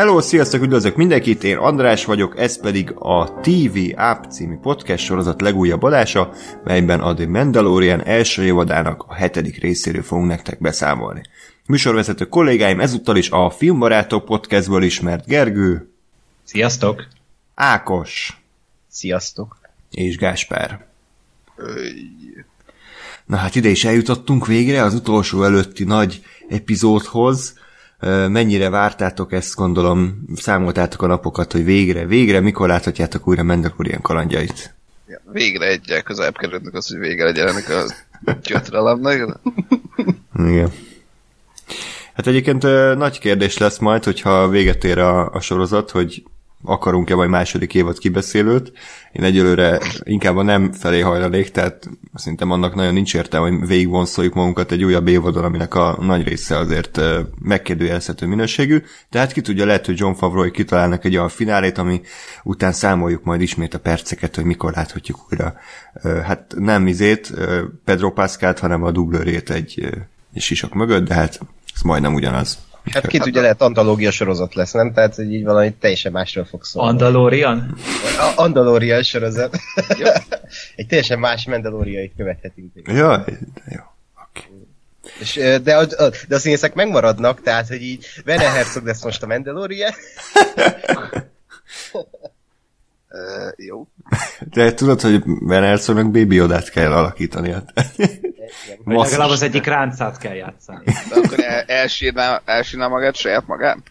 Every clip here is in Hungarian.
Hello, sziasztok, üdvözlök mindenkit, én András vagyok, ez pedig a TV App című podcast sorozat legújabb adása, melyben a The Mandalorian első évadának a hetedik részéről fogunk nektek beszámolni. Műsorvezető kollégáim ezúttal is a Filmbarátok podcastből ismert Gergő, Sziasztok! Ákos Sziasztok! és Gáspár. Na hát ide is eljutottunk végre az utolsó előtti nagy epizódhoz. Mennyire vártátok ezt, gondolom, számoltátok a napokat, hogy végre, végre, mikor láthatjátok újra Mandalorian kalandjait? Ja, végre egyel közelebb kerültünk az, hogy vége legyen ennek a gyötrelemnek. Igen. Hát egyébként nagy kérdés lesz majd, hogyha véget ér a, a sorozat, hogy akarunk-e majd második évad kibeszélőt. Én egyelőre inkább a nem felé hajlanék, tehát szerintem annak nagyon nincs értelme, hogy végigvonszoljuk magunkat egy újabb évadon, aminek a nagy része azért megkérdőjelezhető minőségű. Tehát ki tudja, lehet, hogy John Favreau kitalálnak egy olyan finálét, ami után számoljuk majd ismét a perceket, hogy mikor láthatjuk újra. Hát nem izét, Pedro Pascalt, hanem a dublőrét egy, egy sisok mögött, de hát ez majdnem ugyanaz. Hát ki tudja, lehet antológia sorozat lesz, nem? Tehát, hogy így valami teljesen másról fog szólni. Andalorian? A Andalória sorozat. Egy teljesen más Mandaloriait követhetünk. Ja, jó. Oké. És, de, a, a, de a színészek megmaradnak, tehát, hogy így Werner Herzog lesz most a Mandalorian. Uh, jó. De tudod, hogy Ben Herzognak Baby Yoda-t kell alakítani. Hát. Vagy legalább az egyik ráncát kell játszani. De akkor el, elsírná, elsírná magát saját magán?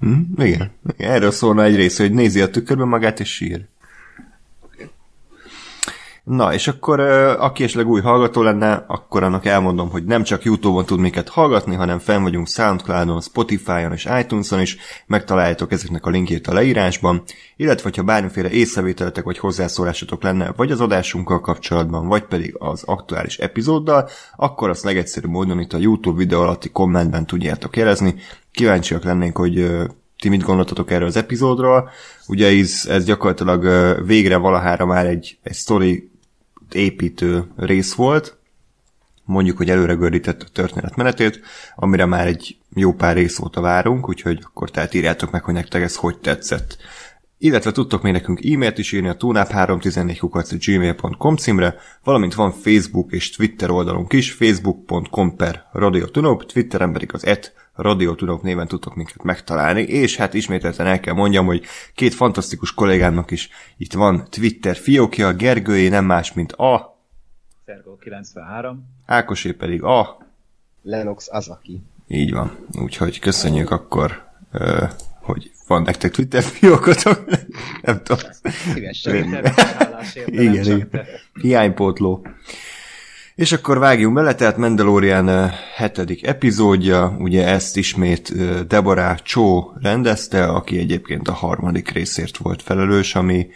Hm? Igen. Erről szólna egy rész, hogy nézi a tükörben magát és sír. Na, és akkor aki esetleg új hallgató lenne, akkor annak elmondom, hogy nem csak Youtube-on tud minket hallgatni, hanem fenn vagyunk Soundcloud-on, Spotify-on és iTunes-on is, megtaláljátok ezeknek a linkjét a leírásban, illetve ha bármiféle észrevételetek vagy hozzászólásotok lenne, vagy az adásunkkal kapcsolatban, vagy pedig az aktuális epizóddal, akkor azt legegyszerűbb módon itt a YouTube videó alatti kommentben tudjátok jelezni. Kíváncsiak lennénk, hogy ti mit gondoltatok erről az epizódról. Ugye ez, ez gyakorlatilag végre valahára már egy, egy story építő rész volt, mondjuk, hogy előre gördített a történet menetét, amire már egy jó pár rész óta várunk, úgyhogy akkor tehát írjátok meg, hogy nektek ez hogy tetszett. Illetve tudtok még nekünk e-mailt is írni a tunap314 gmail.com címre, valamint van Facebook és Twitter oldalunk is, facebook.com per radiotunop, Twitteren pedig az et radiotunop néven tudtok minket megtalálni, és hát ismételten el kell mondjam, hogy két fantasztikus kollégámnak is itt van Twitter fiókja, Gergőjé nem más, mint a, Szergó 93. Ákosé pedig a, Lennox Azaki. így van. Úgyhogy köszönjük akkor, ö, hogy van nektek Twitter fiókotok. nem tudom. Szívesen. Természetesen Igen, igen. Hiánypótló. És akkor vágjunk bele, tehát Mandalorian hetedik epizódja, ugye ezt ismét Deborah Cho rendezte, aki egyébként a harmadik részért volt felelős, ami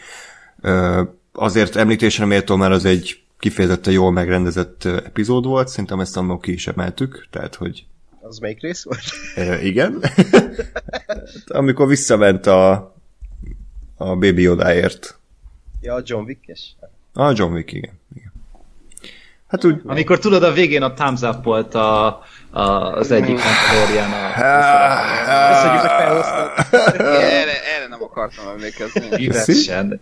azért említésre méltó, mert az egy kifejezetten jól megrendezett epizód volt, szerintem ezt annól ki is emeltük, tehát hogy Az melyik rész volt? igen. Amikor visszament a, a Baby Yodáért. Ja, a John Wick-es. A John Wick, igen. igen. Hát úgy, Amikor tudod, a végén a thumbs up volt a, a, az egyik Mandalorian a... Köszönjük, hogy felhoztad. Erre, erre nem akartam emlékezni. Üvesen.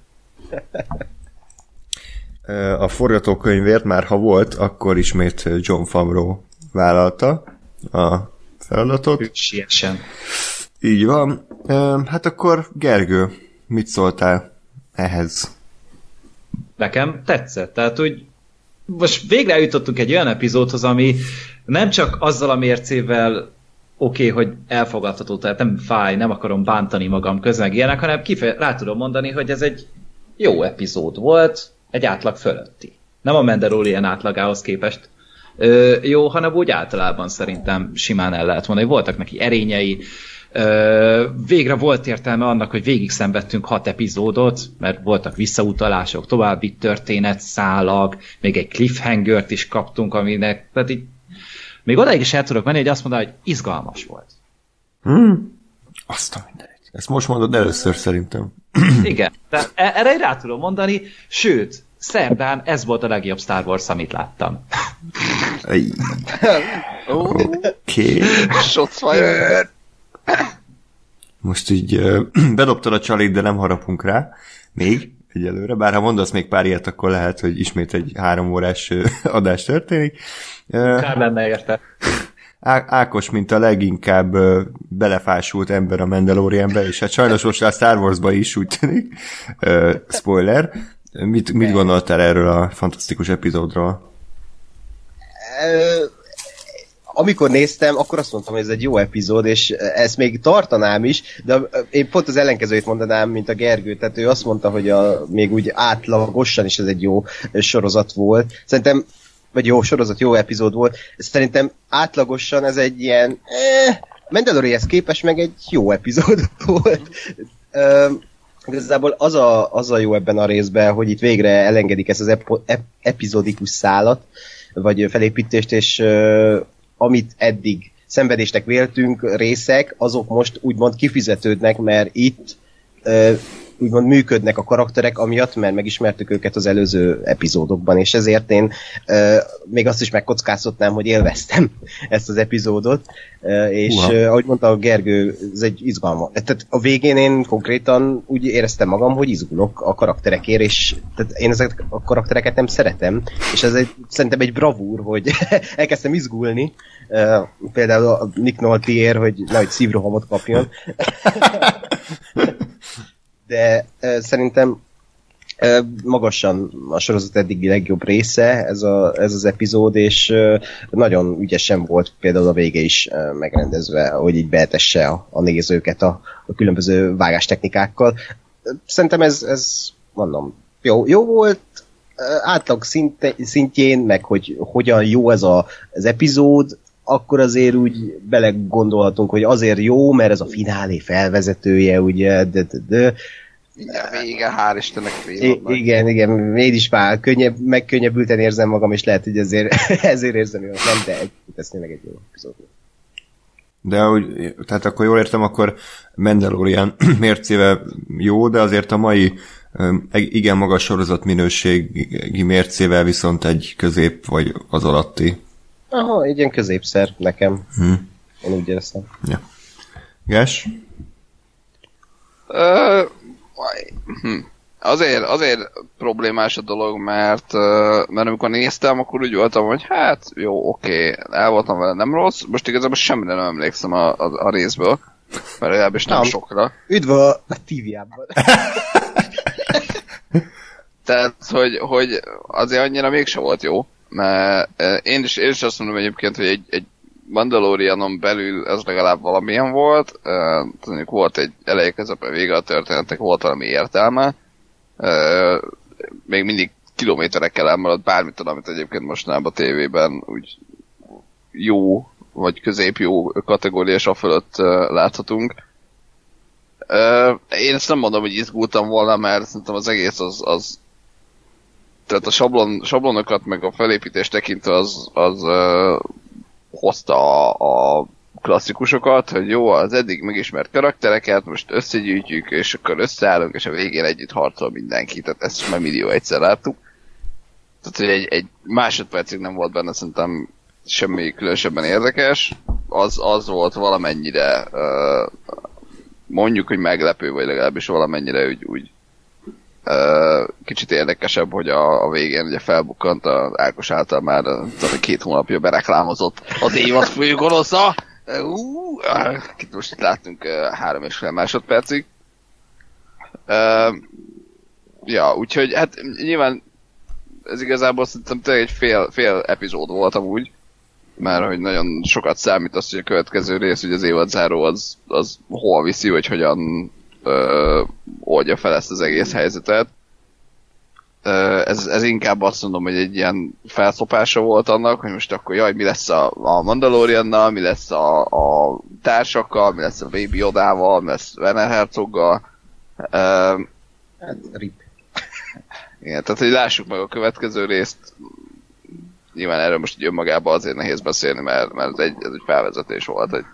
a forgatókönyvért már ha volt, akkor ismét John Favreau vállalta a feladatot. Siesen. Így van. Hát akkor Gergő, mit szóltál ehhez? Nekem tetszett. Tehát úgy most végre eljutottunk egy olyan epizódhoz, ami nem csak azzal a mércével oké, okay, hogy elfogadható, tehát nem fáj, nem akarom bántani magam közben meg ilyenek, hanem kife- rá tudom mondani, hogy ez egy jó epizód volt, egy átlag fölötti. Nem a Mandalorian átlagához képest ö, jó, hanem úgy általában szerintem simán el lehet mondani. Voltak neki erényei, ö, végre volt értelme annak, hogy végig szenvedtünk hat epizódot, mert voltak visszautalások, további történet, szálak, még egy cliffhangert is kaptunk, aminek, tehát így még odáig is el tudok menni, hogy azt mondani, hogy izgalmas volt. Azt a mindenit. Ezt most mondod először szerintem. Igen, tehát e- erre rá tudom mondani, sőt, szerdán ez volt a legjobb Star Wars, amit láttam. Oké. fired. most így bedobtad a csalit, de nem harapunk rá. Még egyelőre, bár ha mondasz még pár ilyet, akkor lehet, hogy ismét egy három órás adás történik. Kár lenne érte. Á- Ákos, mint a leginkább ö, belefásult ember a Mandalorianbe, és hát sajnos most a Star Warsba is úgy tűnik. Ö, spoiler. Mit, mit gondoltál erről a fantasztikus epizódról? Amikor néztem, akkor azt mondtam, hogy ez egy jó epizód, és ezt még tartanám is, de én pont az ellenkezőjét mondanám, mint a Gergő, tehát ő azt mondta, hogy a, még úgy átlagosan is ez egy jó sorozat volt. Szerintem vagy jó sorozat, jó epizód volt. Szerintem átlagosan ez egy ilyen eh, Mandalorianhez képest meg egy jó epizód volt. Ö, Igazából az a, az a jó ebben a részben, hogy itt végre elengedik ezt az epo, ep, epizódikus szálat, vagy felépítést, és uh, amit eddig szenvedésnek véltünk részek, azok most úgymond kifizetődnek, mert itt úgymond működnek a karakterek, amiatt, mert megismertük őket az előző epizódokban, és ezért én uh, még azt is megkockáztatnám, hogy élveztem ezt az epizódot, uh, és Uha. uh, ahogy mondta a Gergő, ez egy izgalma. Tehát a végén én konkrétan úgy éreztem magam, hogy izgulok a karakterekért, és tehát én ezeket a karaktereket nem szeretem, és ez egy, szerintem egy bravúr, hogy elkezdtem izgulni, uh, például a Nick Noltier, hogy nehogy szívrohamot kapjon. De uh, szerintem uh, magasan a sorozat eddigi legjobb része ez, a, ez az epizód, és uh, nagyon ügyesen volt például a vége is uh, megrendezve, hogy így beetesse a, a nézőket a, a különböző vágástechnikákkal. Szerintem ez, ez mondom, jó, jó volt, átlag szinte, szintjén, meg hogy hogyan jó ez a, az epizód, akkor azért úgy belegondolhatunk, hogy azért jó, mert ez a finálé felvezetője, ugye, de, de, de. Igen, vége, hál' Istennek I- igen, igen, én is már könnyebb, megkönnyebbülten érzem magam, és lehet, hogy ezért, ezért érzem jól, nem, de egy, ez tényleg egy jó epizód. De úgy, tehát akkor jól értem, akkor Mandalorian mércével jó, de azért a mai igen magas sorozat minőségi mércével viszont egy közép vagy az alatti. Aha, egy ilyen középszer nekem. Hm. Én úgy éreztem. Ja. Gás? Ö, hm. Azért, azért problémás a dolog, mert, mert amikor néztem, akkor úgy voltam, hogy hát jó, oké, el voltam vele, nem rossz. Most igazából semmire nem emlékszem a, a, a részből, mert legalábbis nem Nem. sokra. Üdv a, a TV-ában. Tehát, hogy, hogy azért annyira mégse volt jó, mert én is, én is azt mondom egyébként, hogy egy, egy Mandalorianon belül ez legalább valamilyen volt, mondjuk volt egy eleje, közepe, vége a történetek, volt valami értelme, még mindig kilométerekkel elmaradt bármit, amit egyébként mostanában a tévében úgy jó, vagy középjó kategóriás a fölött láthatunk. Én ezt nem mondom, hogy izgultam volna, mert szerintem az egész az, az tehát a sablon, sablonokat meg a felépítést tekintve az, az uh, hozta a, a klasszikusokat, hogy jó, az eddig megismert karaktereket, most összegyűjtjük, és akkor összeállunk, és a végén együtt harcol mindenki. Tehát ezt már millió egyszer láttuk. Tehát, hogy egy, egy másodpercig nem volt benne szerintem semmi különösebben érdekes. Az, az volt valamennyire uh, mondjuk, hogy meglepő, vagy legalábbis valamennyire úgy, úgy kicsit érdekesebb, hogy a, a végén ugye felbukkant a Ákos által már talán két hónapja bereklámozott az évad főgonosza. Uh, uh, most itt láttunk három és fél másodpercig. Ja, úgyhogy hát nyilván ez igazából szerintem tényleg egy fél, fél epizód volt amúgy, mert hogy nagyon sokat számít az, hogy a következő rész, hogy az évadzáró az, az hol viszi, vagy hogyan ö, oldja fel ezt az egész helyzetet. Ö, ez, ez inkább azt mondom, hogy egy ilyen felszopása volt annak, hogy most akkor jaj, mi lesz a, a Mandaloriannal, mi lesz a, a társakkal, mi lesz a Baby Odával, mi lesz Werner Herzoggal. Ö, Hát, rip. igen, tehát hogy lássuk meg a következő részt. Nyilván erről most így önmagában azért nehéz beszélni, mert, mert ez, egy, ez egy felvezetés volt egy,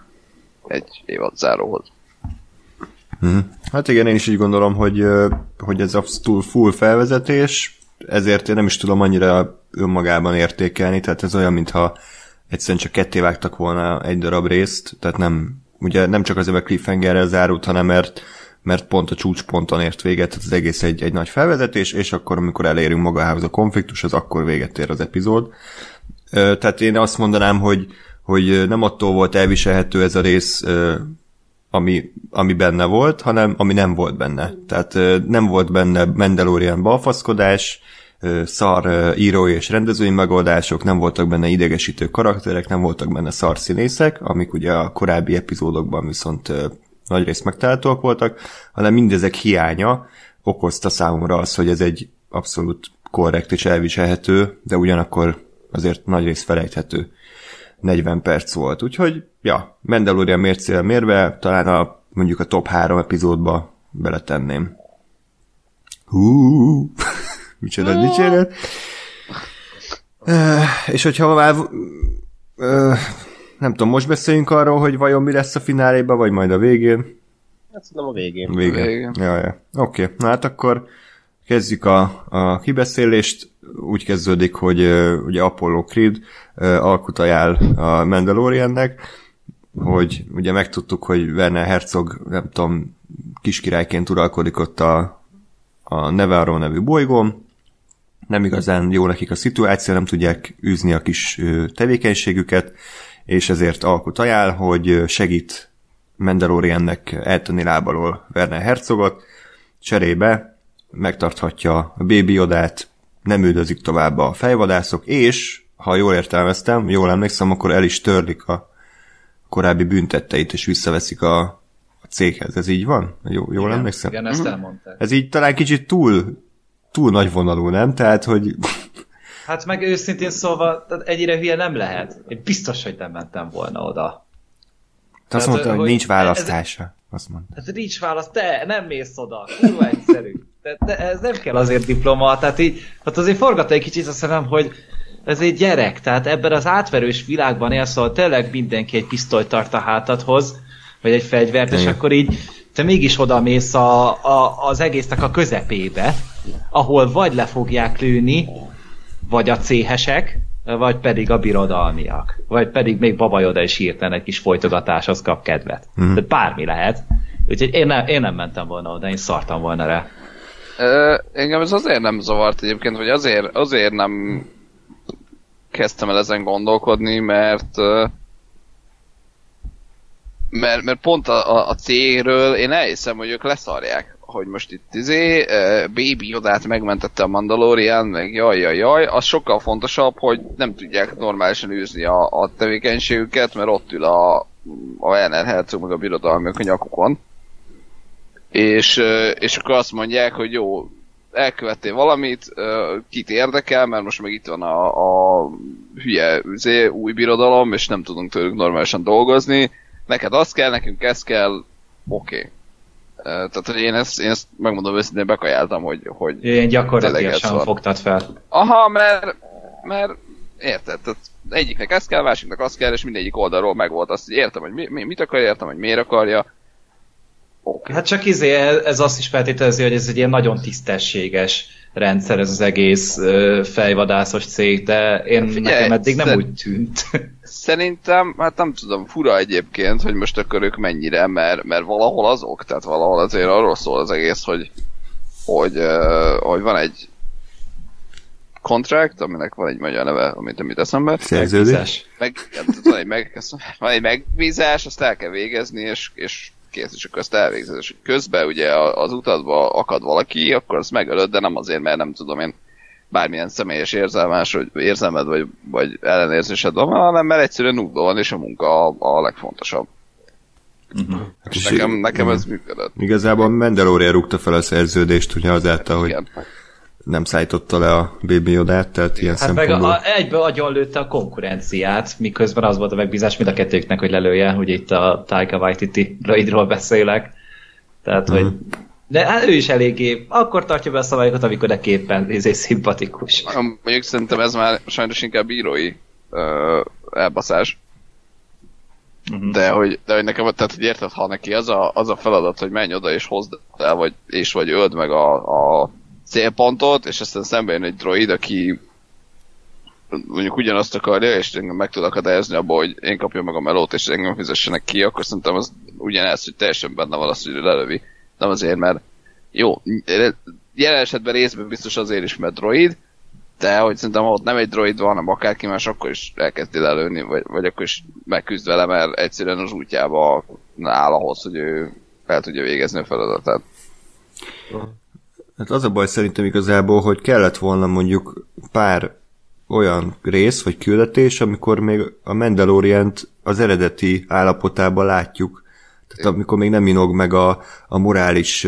egy évad záróhoz. Hm. Hát igen, én is így gondolom, hogy, hogy ez a full felvezetés, ezért én nem is tudom annyira önmagában értékelni, tehát ez olyan, mintha egyszerűen csak ketté vágtak volna egy darab részt, tehát nem ugye nem csak azért, mert cliffhangerrel zárult, hanem mert, mert pont a csúcsponton ért véget, tehát az egész egy, egy nagy felvezetés, és akkor, amikor elérünk magához a konfliktus, az akkor véget ér az epizód. Tehát én azt mondanám, hogy, hogy nem attól volt elviselhető ez a rész, ami, ami benne volt, hanem ami nem volt benne. Tehát nem volt benne Mandalorian balfaszkodás, szar írói és rendezői megoldások, nem voltak benne idegesítő karakterek, nem voltak benne szar színészek, amik ugye a korábbi epizódokban viszont nagyrészt megtalálhatóak voltak, hanem mindezek hiánya okozta számomra az, hogy ez egy abszolút korrekt és elviselhető, de ugyanakkor azért nagyrészt felejthető 40 perc volt. Úgyhogy, ja, Mandalorian mércével mérve talán a, mondjuk a top 3 epizódba beletenném. Hú, micsoda dicséret. Uh, és hogyha már uh, nem tudom, most beszéljünk arról, hogy vajon mi lesz a fináléban, vagy majd a végén. Hát szerintem a végén. Végén. Végén. Ja, ja. Oké, okay. na hát akkor kezdjük a, a kibeszélést. Úgy kezdődik, hogy ugye Apollo Creed alkut ajánl a Mandaloriannek, hogy ugye megtudtuk, hogy Werner Herzog, nem tudom, kiskirályként uralkodik ott a, a Nevarro nevű bolygón, nem igazán jó nekik a szituáció, nem tudják űzni a kis tevékenységüket, és ezért alkut ajánl, hogy segít Mandaloriannek eltenni lábalól Werner Herzogot, cserébe megtarthatja a Baby Yodát, nem üldözik tovább a fejvadászok, és, ha jól értelmeztem, jól emlékszem, akkor el is törlik a korábbi büntetteit, és visszaveszik a, a céghez. Ez így van? Jó, jól igen, emlékszem? Igen, ezt elmondták. Ez így talán kicsit túl, túl nagy vonalú, nem? Tehát, hogy Hát meg őszintén szólva, egyre hülye nem lehet. Én biztos, hogy nem mentem volna oda. te azt mondta, hogy hogy nincs ez- választása. Azt mondta. Hát nincs válasz, te nem mész oda. Kurva egyszerű. De, de ez nem kell azért diploma, tehát így, hát azért forgat egy kicsit a szemem, hogy ez egy gyerek, tehát ebben az átverős világban élsz, ahol tényleg mindenki egy pisztolyt tart a hátadhoz, vagy egy fegyvert, és akkor így te mégis oda mész a, a, az egésznek a közepébe, ahol vagy le fogják lőni, vagy a céhesek, vagy pedig a birodalmiak. Vagy pedig még Baba Yoda is hirtelen egy kis folytogatáshoz kap kedvet. Mm. Tehát bármi lehet. Úgyhogy én nem, én nem mentem volna oda, én szartam volna rá. Ö, engem ez azért nem zavart egyébként, vagy azért, azért nem kezdtem el ezen gondolkodni, mert mert, mert pont a, a, a cégről én elhiszem, hogy ők leszarják, hogy most itt izé, Baby Yodát megmentette a Mandalorian, meg jaj, jaj, jaj, az sokkal fontosabb, hogy nem tudják normálisan űzni a, a tevékenységüket, mert ott ül a, a Werner Herzog meg a birodalmiak a nyakukon. És, és akkor azt mondják, hogy jó, elkövettél valamit, kit érdekel, mert most meg itt van a, a hülye üzé, új birodalom, és nem tudunk tőlük normálisan dolgozni. Neked az kell, nekünk ez kell, oké. Okay. Tehát, hogy én ezt, én ezt megmondom őszintén, bekajáltam, hogy, hogy Ilyen Tényleg gyakorlatilag fogtad fel. aha, mert, mert érted, tehát egyiknek ez kell, másiknak az kell, és mindegyik oldalról megvolt azt, hogy értem, hogy mi, mi, mit akar, értem, hogy miért akarja. Okay. Hát csak izé, ez azt is feltételezi, hogy ez egy ilyen nagyon tisztességes rendszer, ez az egész ö, fejvadászos cég, de én Hát figyelj, nekem eddig nem szer- úgy tűnt. Szerintem, hát nem tudom, fura egyébként, hogy most akkor ők mennyire, mert, mert valahol azok, tehát valahol azért arról szól az egész, hogy, hogy, uh, hogy van egy contract, aminek van egy magyar neve, amit nem jut eszembe, Szerződés? Meg, nem tudom, van egy, meg, van egy megbízás, azt el kell végezni, és, és kész, és akkor azt elvégzed, és közben ugye az utadba akad valaki, akkor azt megölöd, de nem azért, mert nem tudom én, bármilyen személyes érzelmás, vagy érzelmed, vagy, vagy ellenérzésed van, hanem mert egyszerűen útban van, és a munka a, a legfontosabb. Hát és Nekem, nekem ez működött. Igazából Mandalorian rúgta fel a szerződést, ugye azáltal, hogy Igen. Nem szállította le a Baby Yodát, tehát ilyen Hát meg szempontból... a, a, egybe agyon lőtte a konkurenciát, miközben az volt a megbízás mind a kettőknek, hogy lelője, ugye itt a Taika Waititi droidról beszélek. Tehát, Mhm. hogy de hát ő is eléggé, akkor tartja be a szavaikat, amikor neki éppen izé szimpatikus. Mondjuk szerintem ez már sajnos inkább bírói ö, elbaszás. Mhm. De hogy, de hogy nekem, tehát hogy érted, ha neki az a, az a feladat, hogy menj oda és hozd el, vagy, és vagy öld meg a, a célpontot, és aztán szembe jön egy droid, aki mondjuk ugyanazt akarja, és engem meg tud akadályozni abba, hogy én kapjam meg a melót, és engem fizessenek ki, akkor szerintem az ugyanez, hogy teljesen benne van az, hogy lelövi. Nem azért, mert jó, jelen esetben részben biztos azért is, mert droid, de hogy szerintem ott nem egy droid van, hanem akárki más, akkor is elkezdi lelőni, vagy, vagy akkor is megküzd vele, mert egyszerűen az útjába áll ahhoz, hogy ő el tudja végezni a feladatát. Hát az a baj szerintem igazából, hogy kellett volna mondjuk pár olyan rész vagy küldetés, amikor még a Mandalorient az eredeti állapotában látjuk. Tehát amikor még nem minog meg a, a morális,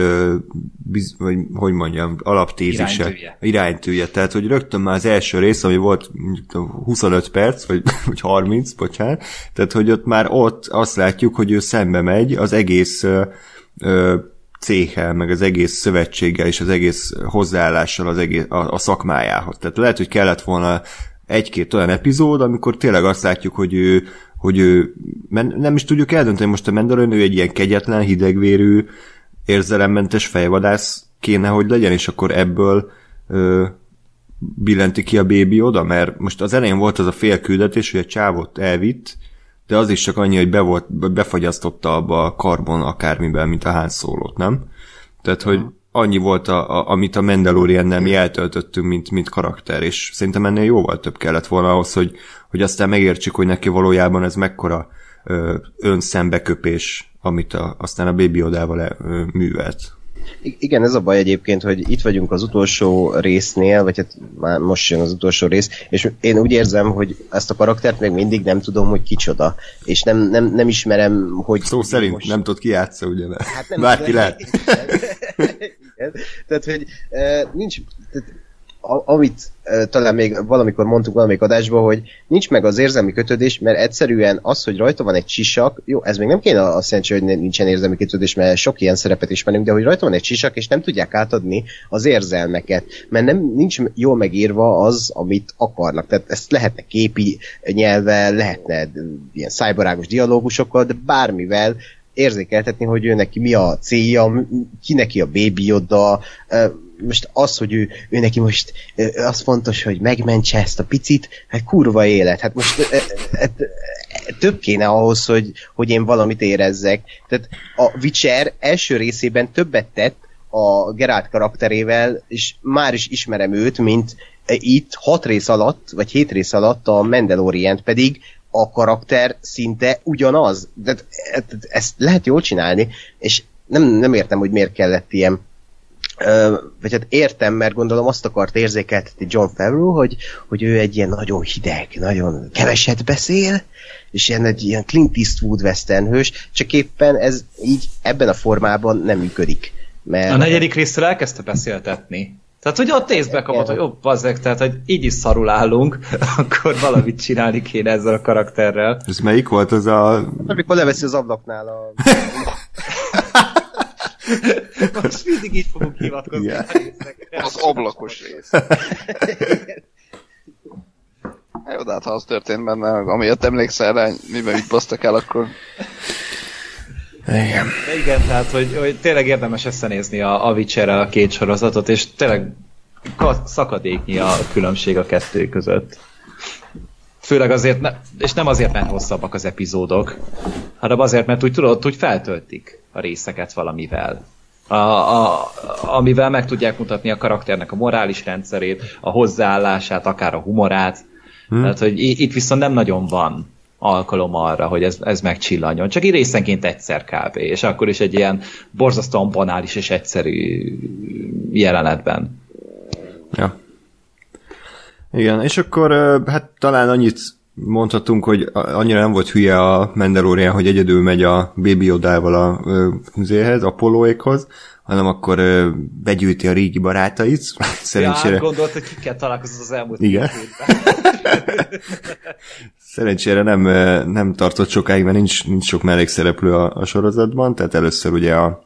biz, vagy hogy mondjam, alaptézise. Iránytűje. Iránytűje. Tehát, hogy rögtön már az első rész, ami volt mondjuk 25 perc, vagy, vagy 30, bocsánat, tehát, hogy ott már ott azt látjuk, hogy ő szembe megy az egész ö, ö, céhel, meg az egész szövetséggel és az egész hozzáállással az egész, a, a szakmájához. Tehát lehet, hogy kellett volna egy-két olyan epizód, amikor tényleg azt látjuk, hogy ő, hogy ő men, nem is tudjuk eldönteni most a Mandalorian, ő egy ilyen kegyetlen, hidegvérű, érzelemmentes fejvadász kéne, hogy legyen, és akkor ebből ö, billenti ki a bébi oda, mert most az elején volt az a fél küldetés, hogy a csávot elvitt, de az is csak annyi, hogy be volt, befagyasztotta abba a karbon akármiben, mint a Han Solo-t, nem? Tehát, hogy annyi volt, a, a, amit a Mandalorian-nel mi eltöltöttünk, mint, mint karakter, és szerintem ennél jóval több kellett volna ahhoz, hogy, hogy aztán megértsük, hogy neki valójában ez mekkora ö, önszembeköpés, amit a, aztán a Baby Odával művelt. Igen, ez a baj egyébként, hogy itt vagyunk az utolsó résznél, vagy hát már most jön az utolsó rész, és én úgy érzem, hogy ezt a karaktert még mindig nem tudom, hogy kicsoda, és nem, nem, nem ismerem, hogy... Szó szerint most... nem tudod ki játsza, ugye? Hát nem Bárki lehet. Igen. Tehát, hogy e, nincs, tehát, amit talán még valamikor mondtuk valamelyik adásban, hogy nincs meg az érzelmi kötődés, mert egyszerűen az, hogy rajta van egy sisak, jó, ez még nem kéne azt jelenti, hogy nincsen érzelmi kötődés, mert sok ilyen szerepet ismerünk, de hogy rajta van egy sisak, és nem tudják átadni az érzelmeket, mert nem nincs jól megírva az, amit akarnak. Tehát ezt lehetne képi nyelvvel, lehetne ilyen szájbarágos dialógusokkal, de bármivel érzékeltetni, hogy ő neki mi a célja, ki neki a baby Yoda, most az, hogy ő, ő neki most az fontos, hogy megmentse ezt a picit, hát kurva élet. Hát most több kéne ahhoz, hogy, hogy én valamit érezzek. Tehát a Witcher első részében többet tett a Geralt karakterével, és már is ismerem őt, mint itt hat rész alatt, vagy hét rész alatt a Mandalorient pedig a karakter szinte ugyanaz. De ezt lehet jól csinálni, és nem, nem értem, hogy miért kellett ilyen vagy hát értem, mert gondolom azt akart érzékeltetni John Favreau, hogy, hogy ő egy ilyen nagyon hideg, nagyon keveset beszél, és ilyen egy ilyen Clint Eastwood western hős, csak éppen ez így ebben a formában nem működik. Mert A negyedik részről elkezdte beszéltetni. Tehát, hogy ott észbe kapott, hogy ó, bazzeg, tehát, hogy így is szarul állunk, akkor valamit csinálni kéne ezzel a karakterrel. Ez melyik volt az a... Amikor leveszi az ablaknál a... Most mindig így fogunk hivatkozni. Igen. a. Az ablakos rész. Jó, de hát ha az történt benne, amiatt emlékszel rá, miben mit basztak el, akkor Igen. De igen, tehát, hogy, hogy tényleg érdemes összenézni a, a Witcherrel a két sorozatot, és tényleg ka- szakadéknyi a különbség a kettő között. Főleg azért, ne, és nem azért, mert hosszabbak az epizódok, hanem azért, mert úgy tudod, úgy feltöltik a részeket valamivel. A, a, amivel meg tudják mutatni a karakternek a morális rendszerét, a hozzáállását, akár a humorát. Hmm. Tehát, hogy itt viszont nem nagyon van alkalom arra, hogy ez, ez megcsillanjon. Csak így részenként egyszer kb. És akkor is egy ilyen borzasztóan banális és egyszerű jelenetben. Ja. Igen, és akkor hát talán annyit mondhatunk, hogy a- annyira nem volt hülye a Mandalorian, hogy egyedül megy a Baby Yoda-val a ö, zéhez, Apolloékhoz, hanem akkor ö, begyűjti a régi barátait, Ja, szerencsére, gondolt, hogy kikkel találkozott az elmúlt Igen. szerencsére nem, nem tartott sokáig, mert nincs, nincs sok mellékszereplő a, a sorozatban, tehát először ugye a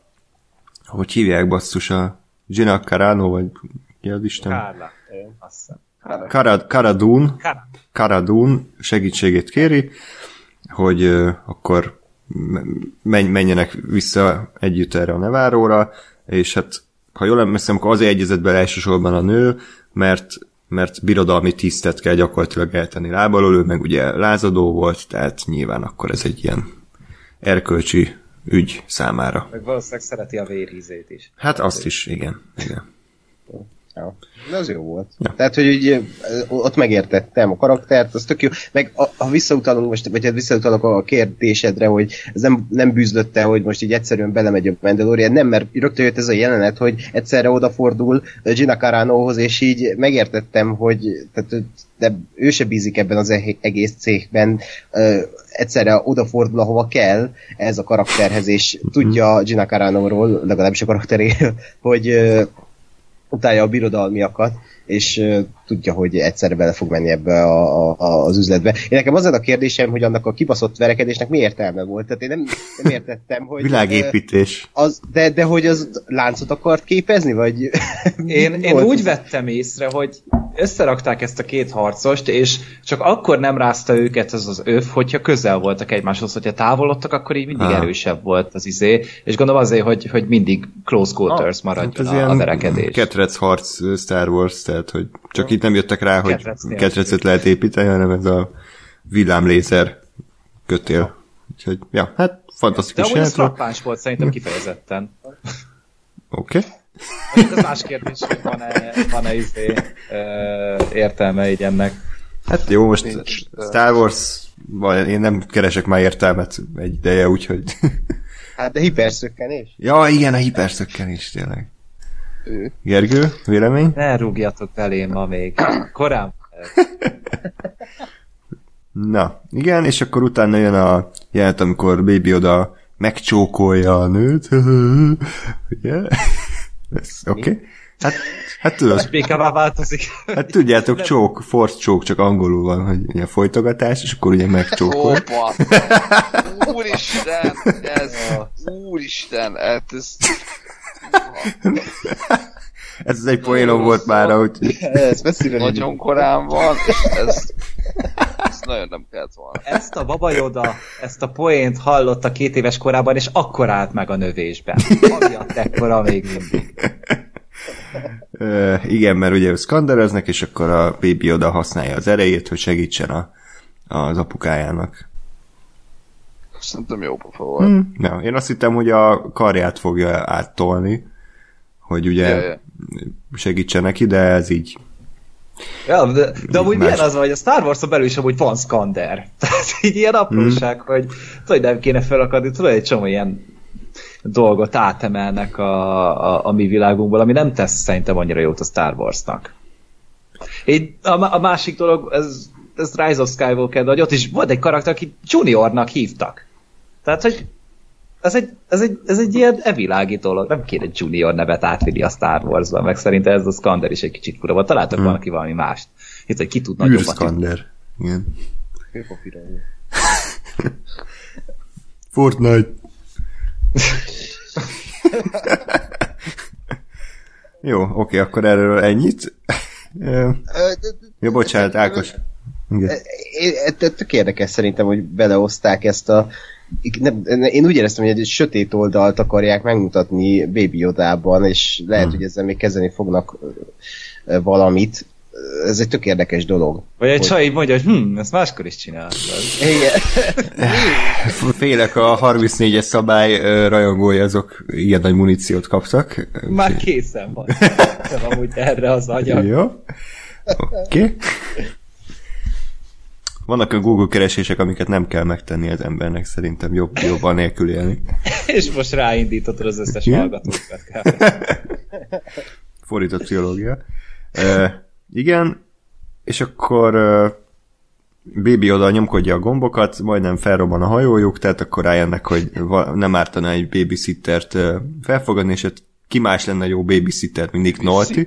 hogy hívják basszus a Gina Carano, vagy ki az Isten? Kárla. Azt hiszem. Karadun segítségét kéri, hogy akkor menj, menjenek vissza együtt erre a Neváróra, és hát ha jól emlékszem, akkor azért egyezett bele elsősorban a nő, mert mert birodalmi tisztet kell gyakorlatilag eltenni lábalól, ő meg ugye lázadó volt, tehát nyilván akkor ez egy ilyen erkölcsi ügy számára. Meg valószínűleg szereti a vérhízét is. Hát azt is, igen. igen. Ja. De az jó volt. Ja. Tehát, hogy ugye, ott megértettem a karaktert, az tök jó. Meg a, ha visszautalunk most, vagy hát visszautalok a kérdésedre, hogy ez nem, nem bűzlötte, hogy most így egyszerűen belemegy a Mandalorian, nem, mert rögtön jött ez a jelenet, hogy egyszerre odafordul Gina Caranohoz, és így megértettem, hogy tehát, de ő se bízik ebben az e- egész cégben, uh, egyszerre odafordul, ahova kell ez a karakterhez, és tudja Gina Carano-ról, legalábbis a karakteréről, hogy uh, utálja a birodalmiakat, és tudja, hogy egyszerre bele fog menni ebbe a, a, az üzletbe. Én nekem az a kérdésem, hogy annak a kibaszott verekedésnek mi értelme volt. Tehát én nem, nem értettem, hogy... Világépítés. Az, de, de hogy az láncot akart képezni, vagy... én, én úgy vettem észre, hogy összerakták ezt a két harcost, és csak akkor nem rázta őket ez az öv, hogyha közel voltak egymáshoz, hogyha távolodtak, akkor így mindig ah. erősebb volt az izé, és gondolom azért, hogy, hogy mindig close quarters ah, maradjon hát a, a verekedés. Ketrec harc Star Wars, tehát hogy csak itt nem jöttek rá, hogy ketrecet lehet építeni, hanem ez a villámlézer kötél. Úgyhogy, ja, hát fantasztikus De amúgy ez volt szerintem kifejezetten. Oké. Okay. Ez más kérdés, hogy van-e, van-e izé, értelme így ennek. Hát jó, most Nincs, Star Wars én nem keresek már értelmet egy ideje, úgyhogy... Hát de hiperszökkenés? Ja, igen, a hiperszökkenés tényleg. Ő. Gergő, vélemény? Ne rúgjatok belém ma még. Korán. Na, igen, és akkor utána jön a jelent, amikor Baby oda megcsókolja a nőt. Ugye? Oké. Okay. Hát, hát tudod. Békává változik. Hát tudjátok, csók, force csók, csak angolul van, hogy ugye folytogatás, és akkor ugye megcsókol. Hoppa! Úristen! Ez, úristen, hát ez... ez egy poénom volt már, hogy... Ez messzire Nagyon korán van, és ez, ez nagyon nem kellett volna. Ezt a Baba Yoda, ezt a poént hallotta két éves korában, és akkor állt meg a növésben. Amiatt ekkora még mindig. Uh, igen, mert ugye szkandereznek, és akkor a Baby oda használja az erejét, hogy segítsen a, az apukájának. Szerintem jó pofa volt. Hmm. Na, én azt hittem, hogy a karját fogja áttolni, hogy ugye yeah, yeah. segítsen neki, de ez így Ja, de, de amúgy más. milyen az, hogy a Star Wars-on belül is amúgy van Skander. Tehát így ilyen apróság, mm. hogy tudod, nem kéne felakadni, tudod, egy csomó ilyen dolgot átemelnek a, a, a mi világunkból, ami nem tesz szerintem annyira jót a Star Wars-nak. Én, a, a másik dolog, ez, ez Rise of Skywalker, de hogy ott is volt egy karakter, aki Juniornak hívtak. Tehát, hogy ez egy, ez egy, ez egy ilyen evilági dolog. Nem kéne Junior nevet átvinni a Star Wars-ba, meg szerintem ez a Skander is egy kicsit fura volt. Találtak hmm. valaki valami mást. Itt, hogy ki tud nagyobbat. Skander. Igen. Fortnite. Jó, oké, akkor erről ennyit. Jó, bocsánat, Ákos. Igen. Tök érdekes szerintem, hogy beleozták ezt a nem, én úgy éreztem, hogy egy sötét oldalt akarják megmutatni Baby Yodában, és lehet, hmm. hogy ezzel még kezdeni fognak valamit. Ez egy tök érdekes dolog. Vagy egy hogy... csaj mondja, hogy hm, ezt máskor is csináltad. Igen. Félek a 34-es szabály rajongói azok ilyen nagy muníciót kaptak. Már készen van. amúgy erre az anyag. Jó. Oké. Okay. Vannak a Google keresések, amiket nem kell megtenni az embernek, szerintem jobb, jobban nélkül élni. És most ráindítottad az összes hallgatókat. Fordított pszichológia. Uh, igen, és akkor uh, Baby oda nyomkodja a gombokat, majdnem felrobban a hajójuk, tehát akkor rájönnek, hogy nem ártana egy babysittert felfogadni, és ki más lenne jó babysitter, mint Nick Nolte.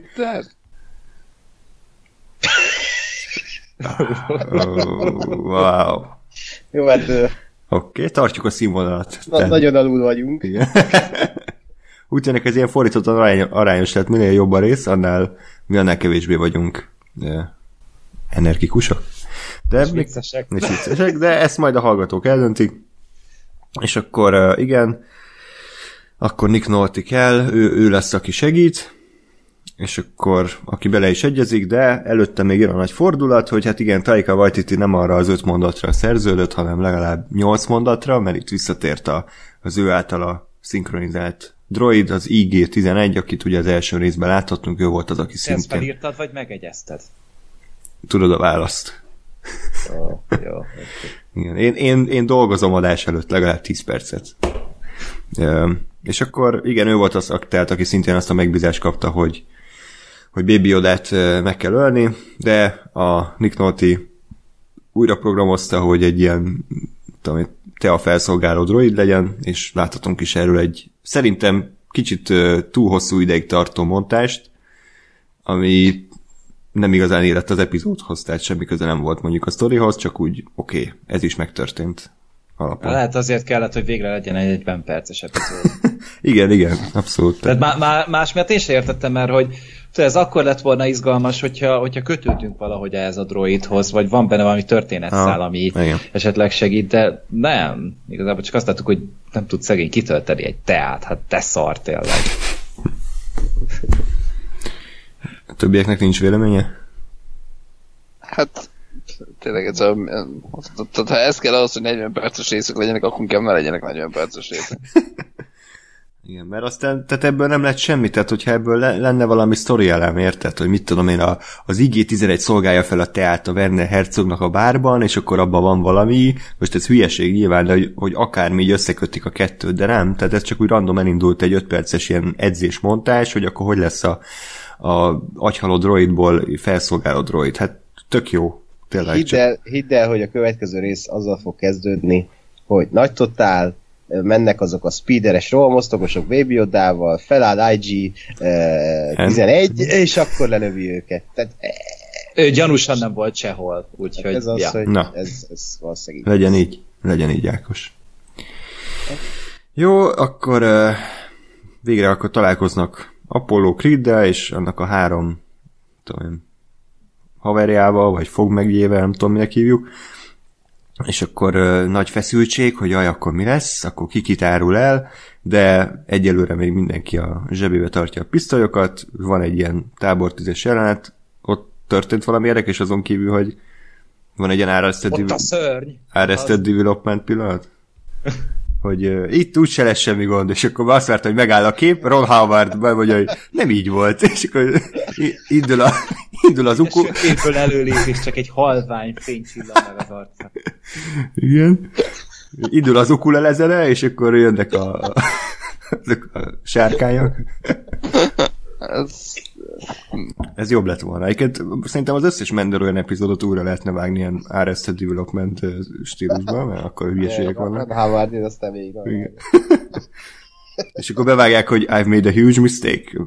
Wow. Jó, hát... Oké, okay, tartjuk a színvonalat. Na, Tehát... Nagyon alul vagyunk. Igen. Úgy tűnik ez ilyen fordítottan arány, arányos, tehát minél jobb a rész, annál mi annál kevésbé vagyunk de, energikusak. De, és viccesek. És viccesek, de ezt majd a hallgatók eldöntik. És akkor igen, akkor Nick Nolte kell, ő, ő lesz, aki segít, és akkor aki bele is egyezik, de előtte még jön a nagy fordulat, hogy hát igen, Taika Waititi nem arra az öt mondatra szerződött, hanem legalább nyolc mondatra, mert itt visszatért a, az ő általa szinkronizált droid, az IG-11, akit ugye az első részben láthattunk, ő volt az, aki Te ezt szintén... felírtad, vagy megegyezted? Tudod a választ. Oh, jó. Igen. Én, én, én dolgozom adás előtt legalább 10 percet. És akkor igen, ő volt az, tehát, aki szintén azt a megbízást kapta, hogy, hogy Baby Yoda-t ö, meg kell ölni, de a Nick Nolte újra programozta, hogy egy ilyen tudom, te a felszolgáló droid legyen, és láthatunk is erről egy szerintem kicsit túl hosszú ideig tartó montást, ami nem igazán érett az epizódhoz, tehát semmi köze nem volt mondjuk a sztorihoz, csak úgy oké, okay, ez is megtörtént alapon. Lehet azért kellett, hogy végre legyen egy 40 perces epizód. Igen, igen, abszolút. Tehát má, má, más miatt én sem értettem, mert hogy ez akkor lett volna izgalmas, hogyha, hogyha kötődünk valahogy ehhez a droidhoz, vagy van benne valami történetszál, Ah, ami igen. esetleg segít, de nem. Igazából csak azt láttuk, hogy nem tud szegény kitölteni egy teát. Hát te szar tényleg. A többieknek nincs véleménye? Hát, tényleg ez a... Tehát ha ez kell ahhoz, hogy 40 perces részek legyenek, akkor inkább ne legyenek 40 perces részek. Igen, mert aztán, tehát ebből nem lett semmi, tehát hogyha ebből le, lenne valami sztori elem, érted, hogy mit tudom én, a, az IG-11 szolgálja fel a teát a Werner Herzognak a bárban, és akkor abban van valami, most ez hülyeség nyilván, de hogy, hogy akármi így összekötik a kettőt, de nem, tehát ez csak úgy random elindult egy 5 perces ilyen edzésmontás, hogy akkor hogy lesz a, a agyhaló droidból felszolgáló droid, hát tök jó, tényleg Hidd csak. el, hidd el, hogy a következő rész azzal fog kezdődni, hogy nagy totál, mennek azok a speederes rohamosztogosok Baby Yoda-val, feláll IG eh, 11, és akkor lenövi őket. Tehát eh, Ő gyanúsan nem volt sehol, úgyhogy ez az, ja. hogy Na. ez, ez valószínűleg Legyen így, legyen így, Ákos. Jó, akkor uh, végre akkor találkoznak Apollo Creed-del, és annak a három tudom, én, haverjával, vagy fogmegjével, nem tudom, minek hívjuk. És akkor uh, nagy feszültség, hogy jaj, akkor mi lesz, akkor ki kit árul el, de egyelőre még mindenki a zsebébe tartja a pisztolyokat, van egy ilyen tábortüzes jelenet, ott történt valami érdekes azon kívül, hogy van egy ilyen Arrested, Ott a szörny! Arrested Development pillanat? hogy uh, itt úgy se lesz semmi gond, és akkor azt várta, hogy megáll a kép, Ron Howard bemondja, hogy nem így volt, és akkor i- indul, a, indul az uku. Sötétből előlép, és csak egy halvány fény csillan meg az arca. Igen. Indul az ukulelezene, és akkor jönnek a, azok a sárkányok. Ez, Ez jobb lett volna. Egyébként szerintem az összes Mandalorian epizódot újra lehetne vágni ilyen Arrested Development stílusban, mert akkor hülyeségek vannak. Howard, én aztán végig. És akkor bevágják, hogy I've made a huge mistake.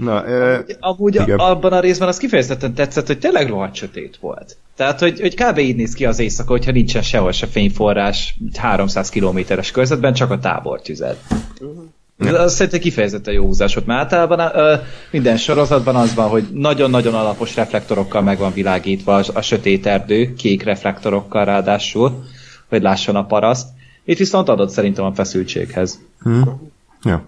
Na, ö, Amúgy Igen. Abban a részben az kifejezetten tetszett, hogy tényleg rohadt sötét volt. Tehát, hogy, hogy kb. így néz ki az éjszaka, hogyha nincsen sehol se fényforrás 300 kilométeres körzetben, csak a tábor tüzet. Az szerintem kifejezetten jó húzás volt, mert általában ö, minden sorozatban az van, hogy nagyon-nagyon alapos reflektorokkal meg van világítva a, a sötét erdő, kék reflektorokkal ráadásul, hogy lásson a paraszt. Itt viszont adott szerintem a feszültséghez. hm. ja.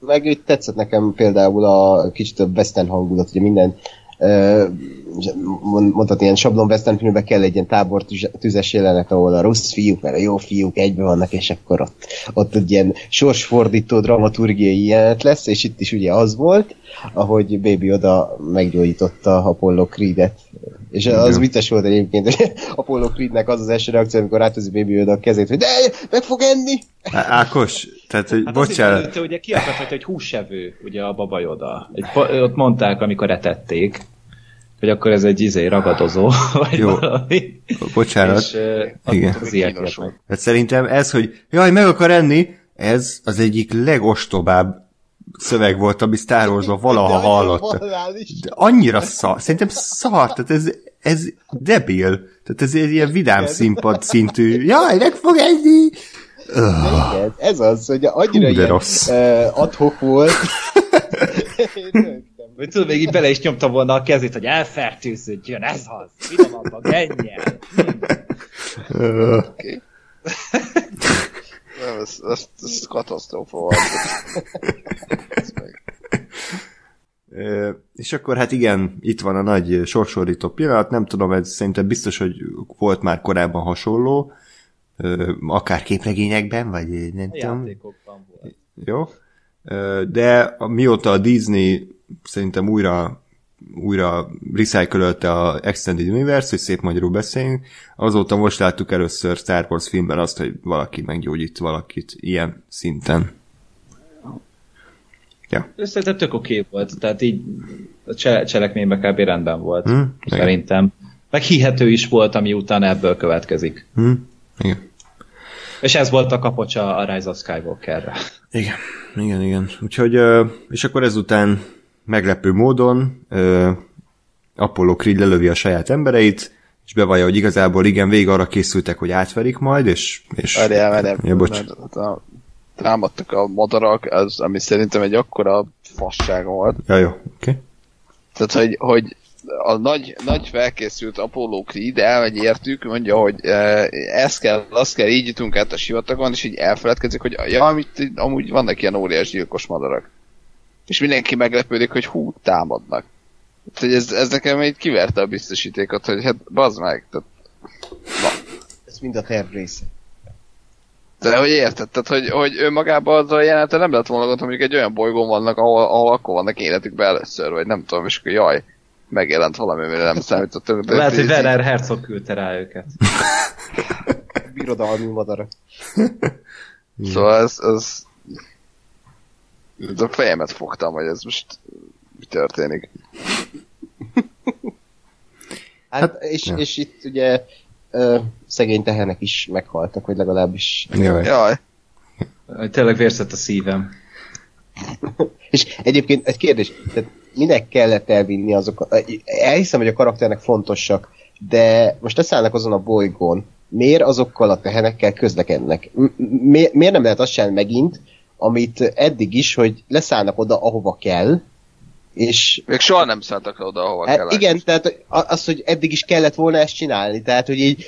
Meg itt tetszett nekem például a kicsit a western hangulat, ugye minden mondhatni, ilyen sablon western filmben kell egy ilyen tábor tüze- tüzes jelenet, ahol a rossz fiúk, mert a jó fiúk egybe vannak, és akkor ott, ott egy ilyen sorsfordító dramaturgiai jelenet lesz, és itt is ugye az volt, ahogy Baby oda meggyógyította Apollo Creed-et. És az Igen. vicces volt egyébként, hogy Apollo Creednek az az első reakció, amikor ráteszi Baby oda a kezét, hogy de meg fog enni! Á- Ákos, tehát, hogy Hát bocsánat, előtte ugye kiakadhat, hogy húsevő, ugye a babajoda. Egy, ott mondták, amikor etették, hogy akkor ez egy izé ragadozó, vagy Jó. valami. bocsánat. És uh, Igen. az ilyet. Hát szerintem ez, hogy jaj, meg akar enni, ez az egyik legostobább szöveg volt, ami Star Wars-ban valaha hallottam. De annyira szar, szerintem szar, tehát ez, ez debil. Tehát ez egy ilyen vidám színpad szintű, jaj, meg fog enni! Igen, ez az, hogy annyira Hú, ilyen rossz. uh, adhok volt. Vagy tudod, még így bele is nyomta volna a kezét, hogy elfertőződjön, ez az, vidomabban, gennyel. Oké. Nem, ez, ez, ez katasztrófa volt. És akkor hát igen, itt van a nagy sorsordító pillanat, nem tudom, ez szerintem biztos, hogy volt már korábban hasonló, akár képregényekben, vagy nem A tudom. játékokban volt. Jó. De mióta a Disney szerintem újra újra recycle a Extended Universe, hogy szép magyarul beszéljünk, azóta most láttuk először Star Wars filmben azt, hogy valaki meggyógyít valakit ilyen szinten. Ja. Szerintem tök oké volt, tehát így a cse- cselekményben kb. rendben volt, Hm, igen. szerintem. Meg hihető is volt, ami utána ebből következik. Hm? Igen. És ez volt a kapocsa a Rise of Skywalkerre. Igen, igen, igen. Úgyhogy, és akkor ezután meglepő módon Apollo Creed lelövi a saját embereit, és bevallja, hogy igazából igen, végig arra készültek, hogy átverik majd, és... és Várjál, várjál. Ja, bocs. Hát Támadtak a madarak, az, ami szerintem egy akkora fasság volt. Ja, jó, oké. Okay. Tehát, hogy, hogy a nagy, nagy felkészült Apollo Creed elmegy értük, mondja, hogy e, ez kell, azt kell, így jutunk át a sivatagon, és így elfeledkezik, hogy ja, amit, amúgy vannak ilyen óriás gyilkos madarak. És mindenki meglepődik, hogy hú, támadnak. Tehát, hogy ez, ez nekem így kiverte a biztosítékot, hogy hát bazd meg. Tehát, Ez mind a terv része. de hogy érted, tehát, hogy, hogy ő magában az a jelenete nem lett volna ha mondjuk egy olyan bolygón vannak, ahol, ahol akkor vannak életükben először, vagy nem tudom, és akkor jaj, megjelent valami, amire nem számítottunk. de Lehet, hogy Werner Herzog küldte rá őket. Birodalmi madarak. Szóval ez, ez, ez a fejemet fogtam, hogy ez most mi történik. Hát, Hát, és, ja. és itt ugye ö, szegény tehenek is meghaltak, vagy legalábbis. Jaj. Jaj, Tényleg vérzett a szívem. És egyébként egy kérdés, tehát minek kellett elvinni azokat? Elhiszem, hogy a karakternek fontosak, de most leszállnak azon a bolygón, miért azokkal a tehenekkel közlekednek? Mi- miért nem lehet azt csinálni megint, amit eddig is, hogy leszállnak oda, ahova kell, és még soha nem szálltak oda, ahova Hát kell. igen, tehát az, hogy eddig is kellett volna ezt csinálni, tehát hogy így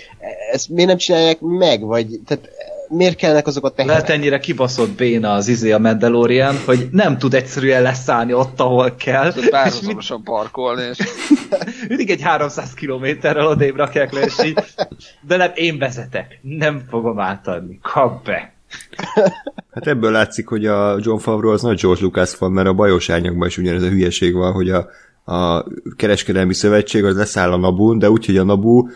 ezt miért nem csinálják meg, vagy tehát miért kellnek azok a tehenek? Lehet ennyire kibaszott béna az izé a Mandalorian, hogy nem tud egyszerűen leszállni ott, ahol kell. Mind, párhuzamosan parkolni, és mindig egy 300 kilométerrel odébb rakják le, és így, de nem, én vezetek, nem fogom átadni, kap be. Hát ebből látszik, hogy a John Favreau az nagy George Lucas fan, mert a bajos árnyakban is ugyanez a hülyeség van, hogy a, a kereskedelmi szövetség az leszáll a Nabun, de úgy, hogy a Nabu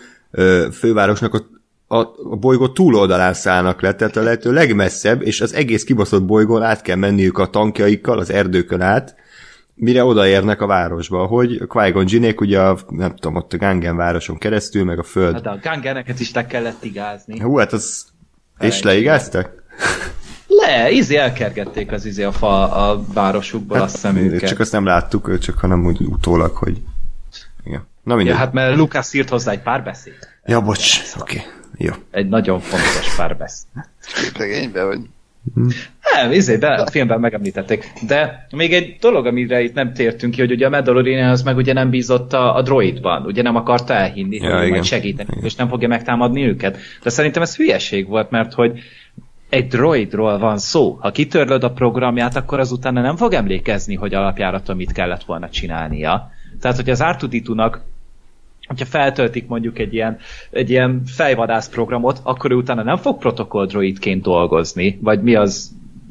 fővárosnak a, a, a bolygó túloldalán szállnak le, tehát a lehető legmesszebb, és az egész kibaszott bolygón át kell menniük a tankjaikkal, az erdőkön át, mire odaérnek a városba, hogy a Qui-Gon ugye a, nem tudom, ott a Gangen városon keresztül, meg a föld. Hát a gangeneket is le kellett igázni. Hú, hát az... És leigáztak? Le, izé elkergették az izé a fa a városukból hát, a szemüket. Csak azt nem láttuk, csak hanem úgy utólag, hogy... Igen. Na mindegy. Ja, hát mert Lucas írt hozzá egy párbeszéd. ja bocs, oké. Okay. Jó. Egy nagyon fontos párbeszéd. képregénybe, vagy Nem, izé, be, a filmben megemlítették. De még egy dolog, amire itt nem tértünk ki, hogy ugye a Mandalorian az meg ugye nem bízott a, a droidban, ugye nem akarta elhinni, Ja, hogy igen. majd segíteni, és nem fogja megtámadni őket. De szerintem ez hülyeség volt, mert hogy egy droidról van szó. Ha kitörlöd a programját, akkor azután nem fog emlékezni, hogy alapjáraton mit kellett volna csinálnia. Tehát, hogy az r 2 hogyha feltöltik mondjuk egy ilyen, egy ilyen fejvadász programot, akkor ő utána nem fog protokoll droidként dolgozni, vagy mi az,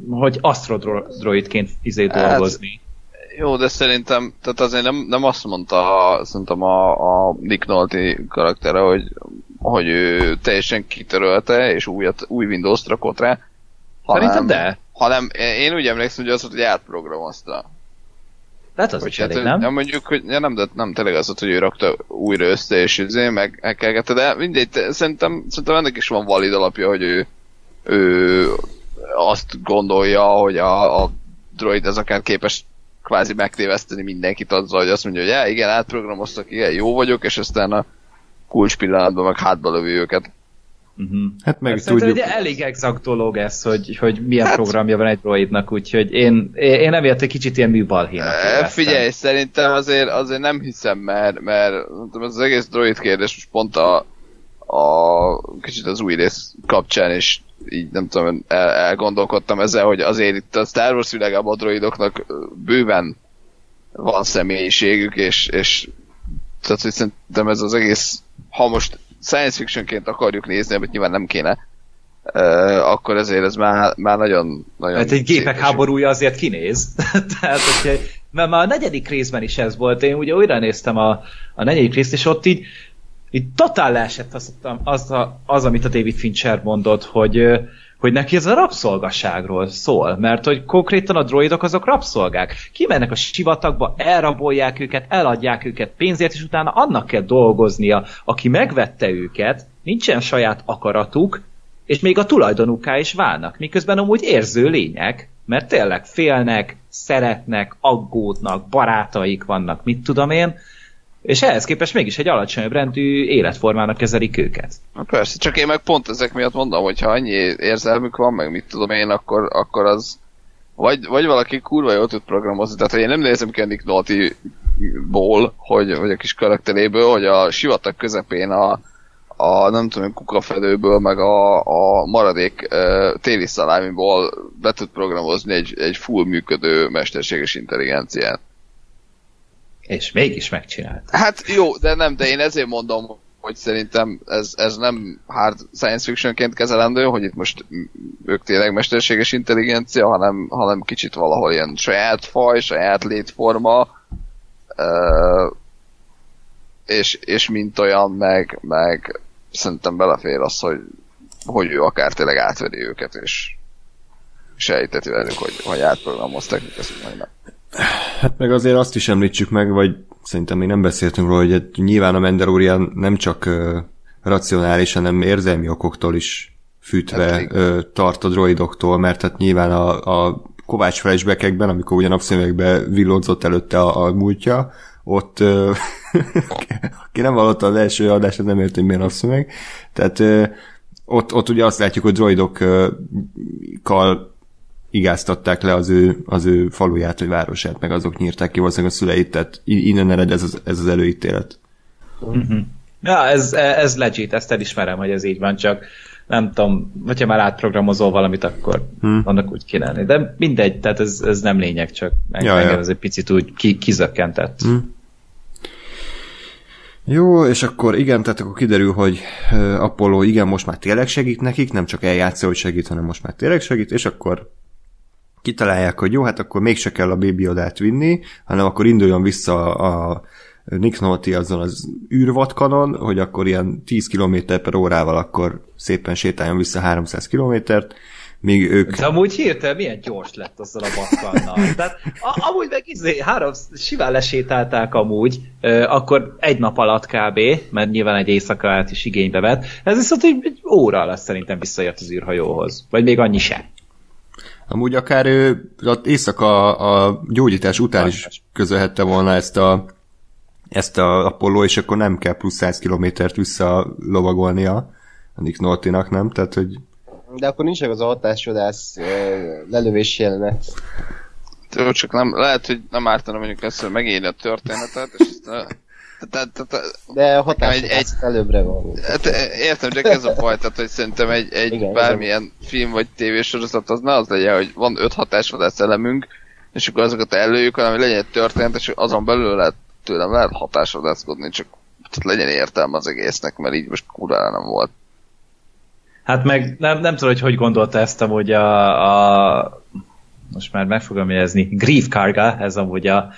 hogy astrodroidként izé Hát, dolgozni. Jó, de szerintem, tehát azért nem, nem azt mondta szerintem a, a Nick Nolte karaktere, hogy, hogy ő teljesen kitörölte, és újat, új Windows-t rakott rá. Szerintem de. Hanem én úgy emlékszem, hogy az hogy átprogramozta. Tehát az Hogy is hát, elég, nem? nem? mondjuk, hogy ja, nem, de nem tényleg az hogy ő rakta újra össze, és izé, meg hackelgette, de mindegy, te- szerintem, szerintem ennek is van valid alapja, hogy ő, ő azt gondolja, hogy a, a droid az akár képes kvázi megtéveszteni mindenkit azzal, hogy azt mondja, hogy ja, igen, átprogramoztak, igen, jó vagyok, és aztán a kulcs pillanatban meg hátba lövi őket. Uh-huh. Hát meg Szerintem tudjuk... egy elég exakt dolog ez, hogy, hogy milyen Hát- programja van egy droidnak, úgyhogy én, én nem egy kicsit ilyen műbalhénak E, figyelj, szerintem azért, azért nem hiszem, mert, mert szerintem ez az egész droid kérdés most pont a, a kicsit az új rész kapcsán is így nem tudom, el, elgondolkodtam ezzel, hogy azért itt a Star Wars világában a droidoknak bőven van személyiségük, és, és tehát, hogy szerintem ez az egész, ha most science fictionként akarjuk nézni, amit nyilván nem kéne, akkor ezért ez már, már nagyon, nagyon Hát egy gépek háborúja azért kinéz. Tehát, hogyha, mert már a negyedik részben is ez volt. Én ugye újra néztem a, a negyedik részt, és ott így, így totál leesett az, az, az, amit a David Fincher mondott, hogy, hogy neki ez a rabszolgaságról szól, mert hogy konkrétan a droidok azok rabszolgák. Kimennek a sivatagba, elrabolják őket, eladják őket pénzért, és utána annak kell dolgoznia, aki megvette őket, nincsen saját akaratuk, és még a tulajdonuká is válnak, miközben amúgy érző lények, mert tényleg félnek, szeretnek, aggódnak, barátaik vannak, mit tudom én, és ehhez képest mégis egy alacsonyabb rendű életformának kezelik őket. Na persze, csak én meg pont ezek miatt mondom, hogy ha annyi érzelmük van, meg mit tudom én, akkor, akkor az vagy, vagy valaki kurva jól tud programozni, tehát én nem nézem ki a Nolte-ból, hogy, vagy a kis karakteréből, hogy a sivatag közepén a, a nem tudom, kukafedőből, meg a, a maradék uh, téli szalámiból be tud programozni egy, egy full működő mesterséges intelligenciát. És mégis megcsinált. Hát jó, de nem, de én ezért mondom, hogy szerintem ez, ez nem hard science fictionként kezelendő, hogy itt most ők tényleg mesterséges intelligencia, hanem, hanem kicsit valahol ilyen saját faj, saját létforma, és, és mint olyan, meg, meg szerintem belefér az, hogy, hogy ő akár tényleg átveri őket, és sejteti velük, hogy, hogy átprogramozták, ezt majd. Hát meg azért azt is említsük meg, vagy szerintem még nem beszéltünk róla, hogy nyilván a Mandalorian nem csak uh, racionális, hanem érzelmi okoktól is fűtve hát, uh, tart a droidoktól, mert hát nyilván a, a Kovács flashbackekben, amikor ugye napszemekbe villódzott előtte a, a múltja, ott uh, aki nem hallotta az első adást, az nem ért, hogy miért napszemeg. Tehát uh, ott, ott ugye azt látjuk, hogy droidokkal igáztatták le az ő, az ő faluját, vagy városát, meg azok nyírták ki valószínűleg a szüleit, tehát innen ered ez az, ez az előítélet. Uh-huh. Ja, ez, ez legit, ezt elismerem, hogy ez így van, csak nem tudom, hogyha már átprogramozol valamit, akkor hmm. annak úgy kéne De mindegy, tehát ez, ez nem lényeg, csak ja, engem ja. ez egy picit úgy ki, kizökkentett. Hmm. Jó, és akkor igen, tehát akkor kiderül, hogy Apollo igen, most már tényleg segít nekik, nem csak eljátszol, hogy segít, hanem most már tényleg segít, és akkor kitalálják, hogy jó, hát akkor mégse kell a Baby Odát vinni, hanem akkor induljon vissza a Nick Nolte azon az űrvatkanon, hogy akkor ilyen 10 km per órával akkor szépen sétáljon vissza 300 kilométert, míg ők... De amúgy hirtelen milyen gyors lett azzal a bakkannal. Tehát a, amúgy meg izé, három, simán lesétálták amúgy, euh, akkor egy nap alatt kb, mert nyilván egy éjszaka is igénybe vett. Ez viszont egy, egy óra lesz szerintem visszajött az űrhajóhoz. Vagy még annyi sem. Amúgy akár ő az éjszaka a gyógyítás után is közölhette volna ezt a ezt a Apollo, és akkor nem kell plusz 100 kilométert vissza lovagolnia a Nick Nolte-nak, nem? Tehát, hogy... De akkor nincs az a hatásodás lelövés jelenet. Csak nem, lehet, hogy nem ártana mondjuk ezt, hogy megírni a történetet, és ezt tehát, tehát, De a hatás egy, egy, előbbre van. Hát, értem, csak ez a baj, tehát hogy szerintem egy, egy Igen, bármilyen igen. film vagy tévésorozat az ne az legyen, hogy van öt hatásvadász elemünk, és akkor azokat előjük, hanem legyen egy történet, és azon belül lehet tőlem lehet hatásvadászkodni, csak tehát legyen értelme az egésznek, mert így most kurva nem volt. Hát meg nem, nem tudom, hogy hogy gondolta ezt amúgy a, a most már meg fogom jelezni, Grief Karga, ez amúgy a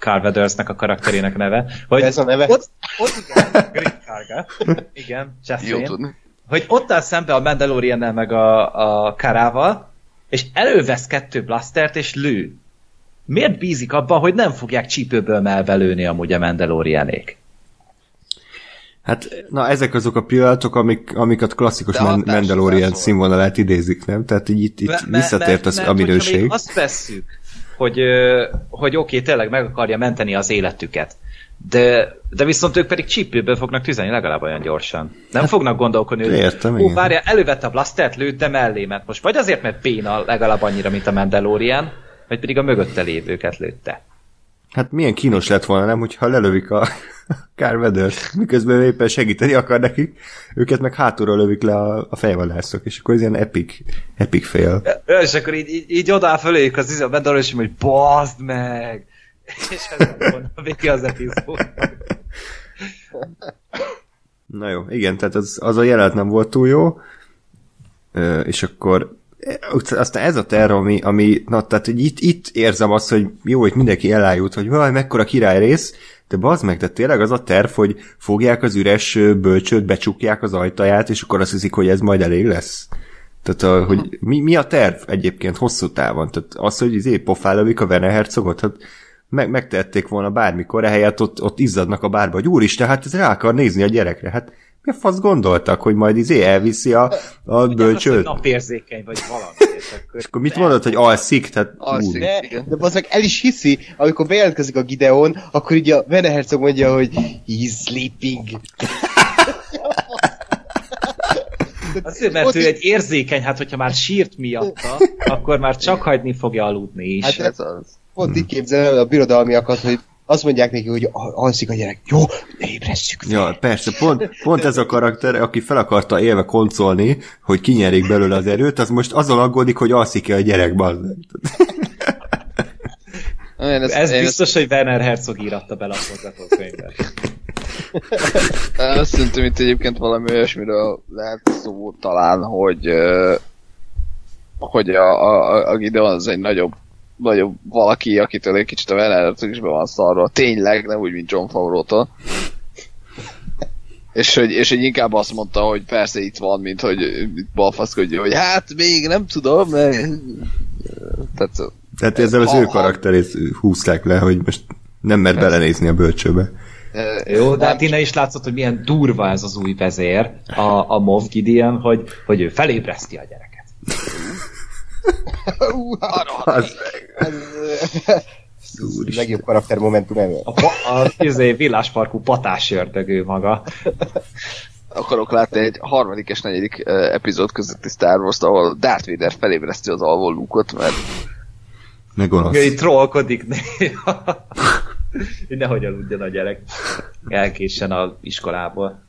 Carl Weathersnek a karakterének neve. Hogy Ez a neve? Ott, ott igen, Green Carga. Igen, Jasmine. Hogy ott áll szembe a mandalorian meg a, a Karával, és elővesz kettő blastert, és lő. Miért bízik abban, hogy nem fogják csípőből melvelőni amúgy a Mandalorianék? Hát, na ezek azok a pillanatok, amik, amiket klasszikus Man- Mandalorian színvonalát idézik, nem? Tehát így itt, itt visszatért az a minőség. azt vesszük, hogy, hogy oké, okay, tényleg meg akarja menteni az életüket. De, de viszont ők pedig csípőből fognak tüzelni legalább olyan gyorsan. Nem hát, fognak gondolkodni, hogy értem, ó, várja, elővette a blastert, lőtte mellé, mert most vagy azért, mert béna legalább annyira, mint a Mandalorian, vagy pedig a mögötte lévőket lőtte. Hát milyen kínos lett volna, nem, hogyha lelövik a Carveders, miközben éppen segíteni akar nekik, őket meg hátulról lövik le a, a fejvadászok, és akkor ez ilyen epic, epic fél. Ja, és akkor így, így, így odáll föléjük az a Mandalor, és hogy bazd meg! És ez volna a vége az epizód. Na jó, igen, tehát az, az a jelenet nem volt túl jó, és akkor aztán ez a terv, ami, ami na, tehát hogy itt, itt érzem azt, hogy jó, hogy mindenki elájult, hogy vaj, mekkora király rész, de bazd meg, de tényleg az a terv, hogy fogják az üres bölcsőt, becsukják az ajtaját, és akkor azt hiszik, hogy ez majd elég lesz. Tehát, a, hogy mi, mi a terv egyébként hosszú távon? Tehát az, hogy izé pofálövik a Werner Herzogot, hát meg, megtették volna bármikor, ehelyett ott, ott izzadnak a bárba, hogy úristen, hát ez rá akar nézni a gyerekre. Hát mi a fasz gondoltak, hogy majd izé elviszi a, a bölcsőt? Napérzékeny vagy valami. És akkor, mit mondod, hogy alszik? Tehát, Alszik. úr. De, de az meg el is hiszi, amikor bejelentkezik a Gideon, akkor így a Vene Herzog mondja, hogy he's sleeping. Azért, mert ő egy érzékeny, hát hogyha már sírt miatta, akkor már csak hagyni fogja aludni is. Hát Ez az. Pont így képzel el a birodalmiakat, hogy azt mondják neki, hogy al- alszik a gyerek. Jó, ne ébresszük fel. Ja, persze, pont, pont ez a karakter, aki fel akarta élve koncolni, hogy kinyerik belőle az erőt, az most azon aggódik, hogy alszik-e a gyerek. Én ezt, ez én biztos, hogy Werner Herzog íratta bele a forgatókönyvbe. Ezt, azt szerintem itt egyébként valami olyasmiről lehet szó talán, hogy hogy a, a, a Gideon az egy nagyobb nagyobb valaki, akitől egy kicsit a Werner is be van szarva. Tényleg, nem úgy, mint John Favreau-tól. És hogy, és hogy inkább azt mondta, hogy persze itt van, mint hogy balfaszkodja, hogy hát még nem tudom, mert... Tehát Tehát ezzel az Ha- ő karakterét húzták le, hogy most nem mer belenézni a bölcsőbe. Jó, de hát innen is látszott, hogy milyen durva ez az új vezér, a, a Moff Gideon, hogy, hogy ő felébreszti a gyereket. Ú, Az, ez, ez a legjobb karakter momentum ever. A, pa- a izé, villásparkú patás ördögő maga. akarok látni egy harmadik és negyedik uh, epizód közötti Star Wars-t, ahol Darth Vader felébreszti az alvó Luke-ot, mert ne gonosz. Itt trollkodik néha. Hogy nehogy aludjon a gyerek. Elkéssen az iskolából.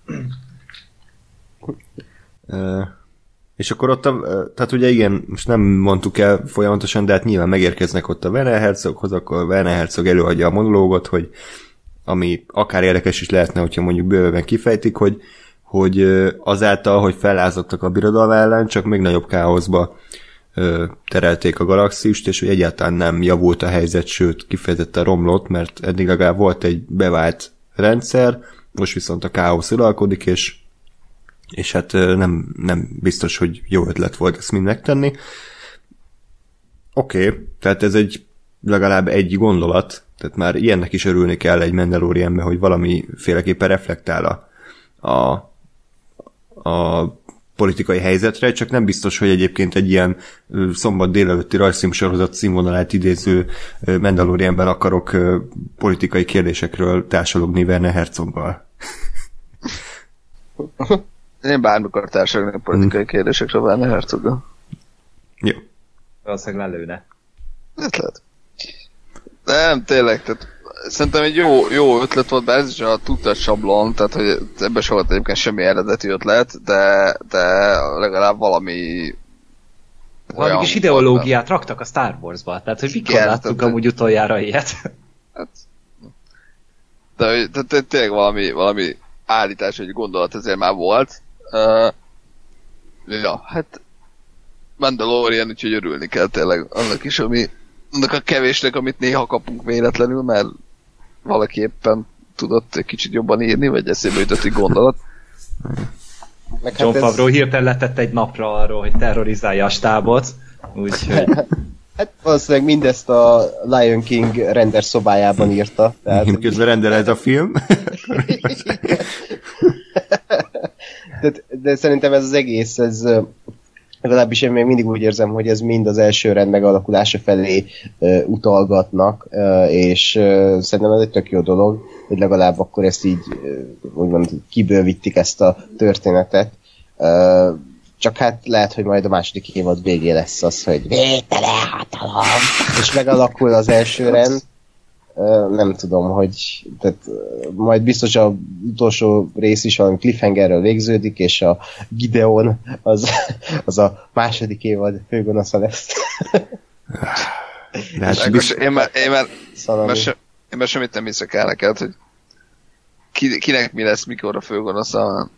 Ö, és akkor ott, a, tehát ugye igen, most nem mondtuk el folyamatosan, de hát nyilván megérkeznek ott a Werner Herzoghoz, akkor Werner Herzog előadja a monológot, hogy ami akár érdekes is lehetne, hogyha mondjuk bőven kifejtik, hogy, hogy azáltal, hogy fellázadtak a birodalom ellen, csak még nagyobb káoszba terelték a galaxist, és hogy egyáltalán nem javult a helyzet, sőt, kifejezetten romlott, mert eddig legalább volt egy bevált rendszer, most viszont a káosz uralkodik, és és hát nem, nem biztos, hogy jó ötlet volt ezt mind megtenni. Oké, okay, tehát ez egy legalább egy gondolat, tehát már ilyennek is örülni kell egy Mandalorianbe, hogy valamiféleképpen reflektál a, a, a politikai helyzetre, csak nem biztos, hogy egyébként egy ilyen szombat délelőtti rajzfilm sorozat színvonalát idéző Mandalorianben akarok politikai kérdésekről társalogni Werner Herzoggal. én bármikor társadalmi politikai kérdésekre válna Herzoggal. Jó. Valószínűleg lelőne. Ez lehet. De nem, tényleg, tehát szerintem egy jó, jó ötlet volt, bár ez is a tudtad sablon, tehát hogy ebben se volt egyébként semmi eredeti ötlet, de, de legalább valami Valami kis ideológiát raktak a Star Wars-ba. Tehát, hogy mikor Igen, láttuk tehát- amúgy utoljára ilyet? Hát, de, hogy- tehát tehát tényleg valami, valami állítás, vagy gondolat ezért már volt. Uh, ja, hát Mandalorian, úgyhogy örülni kell tényleg annak is, ami annak a kevésnek, amit néha kapunk véletlenül, mert valaki éppen tudott egy kicsit jobban írni, vagy eszébe jutott egy gondolat. Meg John hát ez, Favreau hirtelen letett egy napra arról, hogy terrorizálja a stábot. Úgyhogy hát valószínűleg mindezt a Lion King render szobájában írta. Tehát, közben rendel ez a film. de, de szerintem ez az egész, ez legalábbis én még mindig úgy érzem, hogy ez mind az első rend megalakulása felé uh, utalgatnak, uh, és uh, szerintem ez egy tök jó dolog, hogy legalább akkor ezt így, uh, úgymond kibővítik ezt a történetet. Uh, csak hát lehet, hogy majd a második évad végé lesz az, hogy végtelen hatalom, és megalakul az első rend, nem tudom, hogy tehát, majd biztos a utolsó rész is valami cliffhangerrel végződik, és a Gideon az, az a második évad főgonosza lesz. De hát biztos, én már, én már, Szalami. már, se, én már semmit nem hiszek el neked, hogy ki, kinek mi lesz, mikor a főgonosza.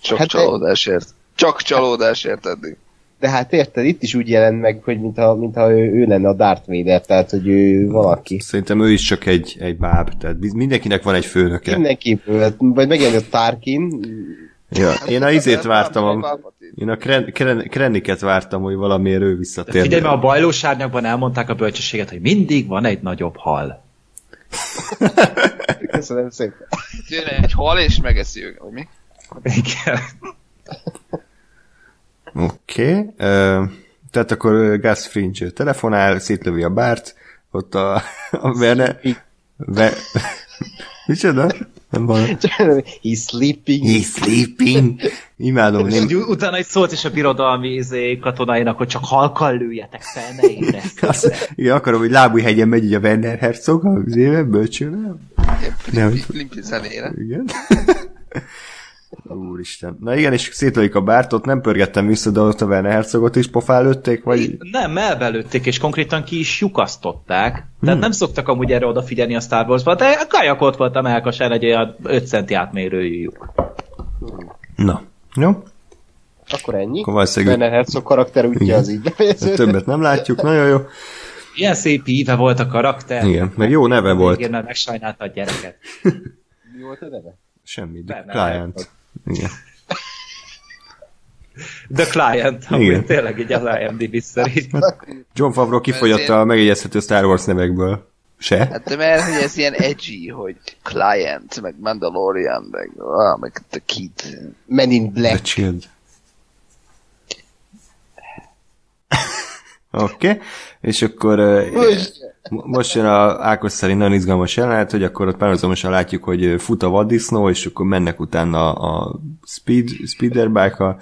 Csak Hát csalódásért. Csak csalódásért eddig. De hát érted, itt is úgy jelent meg, hogy mintha, mintha ő, ő lenne a Darth Vader, tehát hogy ő valaki. szerintem ő is csak egy, egy báb, tehát mindenkinek van egy főnöke. Mindenképpen, hát, vagy megjelent a Tarkin, Ja, én a izét vártam, a, én a Kren, Kren, Krenniket vártam, hogy valamiért ő visszatér. Figyelj, mert a bajlós árnyakban elmondták a bölcsességet, hogy mindig van egy nagyobb hal. köszönöm szépen. Jön egy hal és megeszi őket, vagy mi? Igen. Oké. Okay. Tehát akkor Gus Fringe telefonál, szétlövi a bárt, ott a, a Verne... Ve, micsoda? Nem van. He's sleeping. He's sleeping. Imádom, És nem, utána egy szólt is a birodalmi izé, katonáinak, hogy csak halkan lőjetek fel, ne ébresztek. Azt, igen, akarom, hogy lábújhegyen megy így a Werner Herzog az éve, bölcsőre. Nem. Limpi zenére. Igen. Úristen. Na igen, és szétlőjük a bártot, nem pörgettem vissza, de ott a Werner Herzogot is pofán lőtték, vagy... Nem, elbelőtték, és konkrétan ki is lyukasztották. Tehát hmm. nem szoktak amúgy erre odafigyelni a Star Wars-ba, de kajak ott volt a melkasán egy olyan 5 centi átmérőjű lyuk. Na, jó? Akkor ennyi. Akkor valószínűleg Werner Herzog karakter útja az így többet nem látjuk, nagyon jó. Ilyen szép íve volt a karakter. Igen, meg jó neve volt. Igen, mert megsajnálta a gyereket. Mi volt a neve? Semmi, de client. Igen. The Client, ami Igen. tényleg egy az IMDb szerint. John Favreau kifogyott a megjegyezhető Star Wars nevekből. Se? Hát de mert hogy ez ilyen edgy, hogy Client, meg Mandalorian, meg, ah, meg The Kid. Men in The Black. Child. Oké, okay. és akkor uh, Most. mo- most jön a Ákos szerint nagyon izgalmas jelenet, hogy akkor ott párhuzamosan látjuk, hogy fut a vaddisznó, és akkor mennek utána a speed, speederbike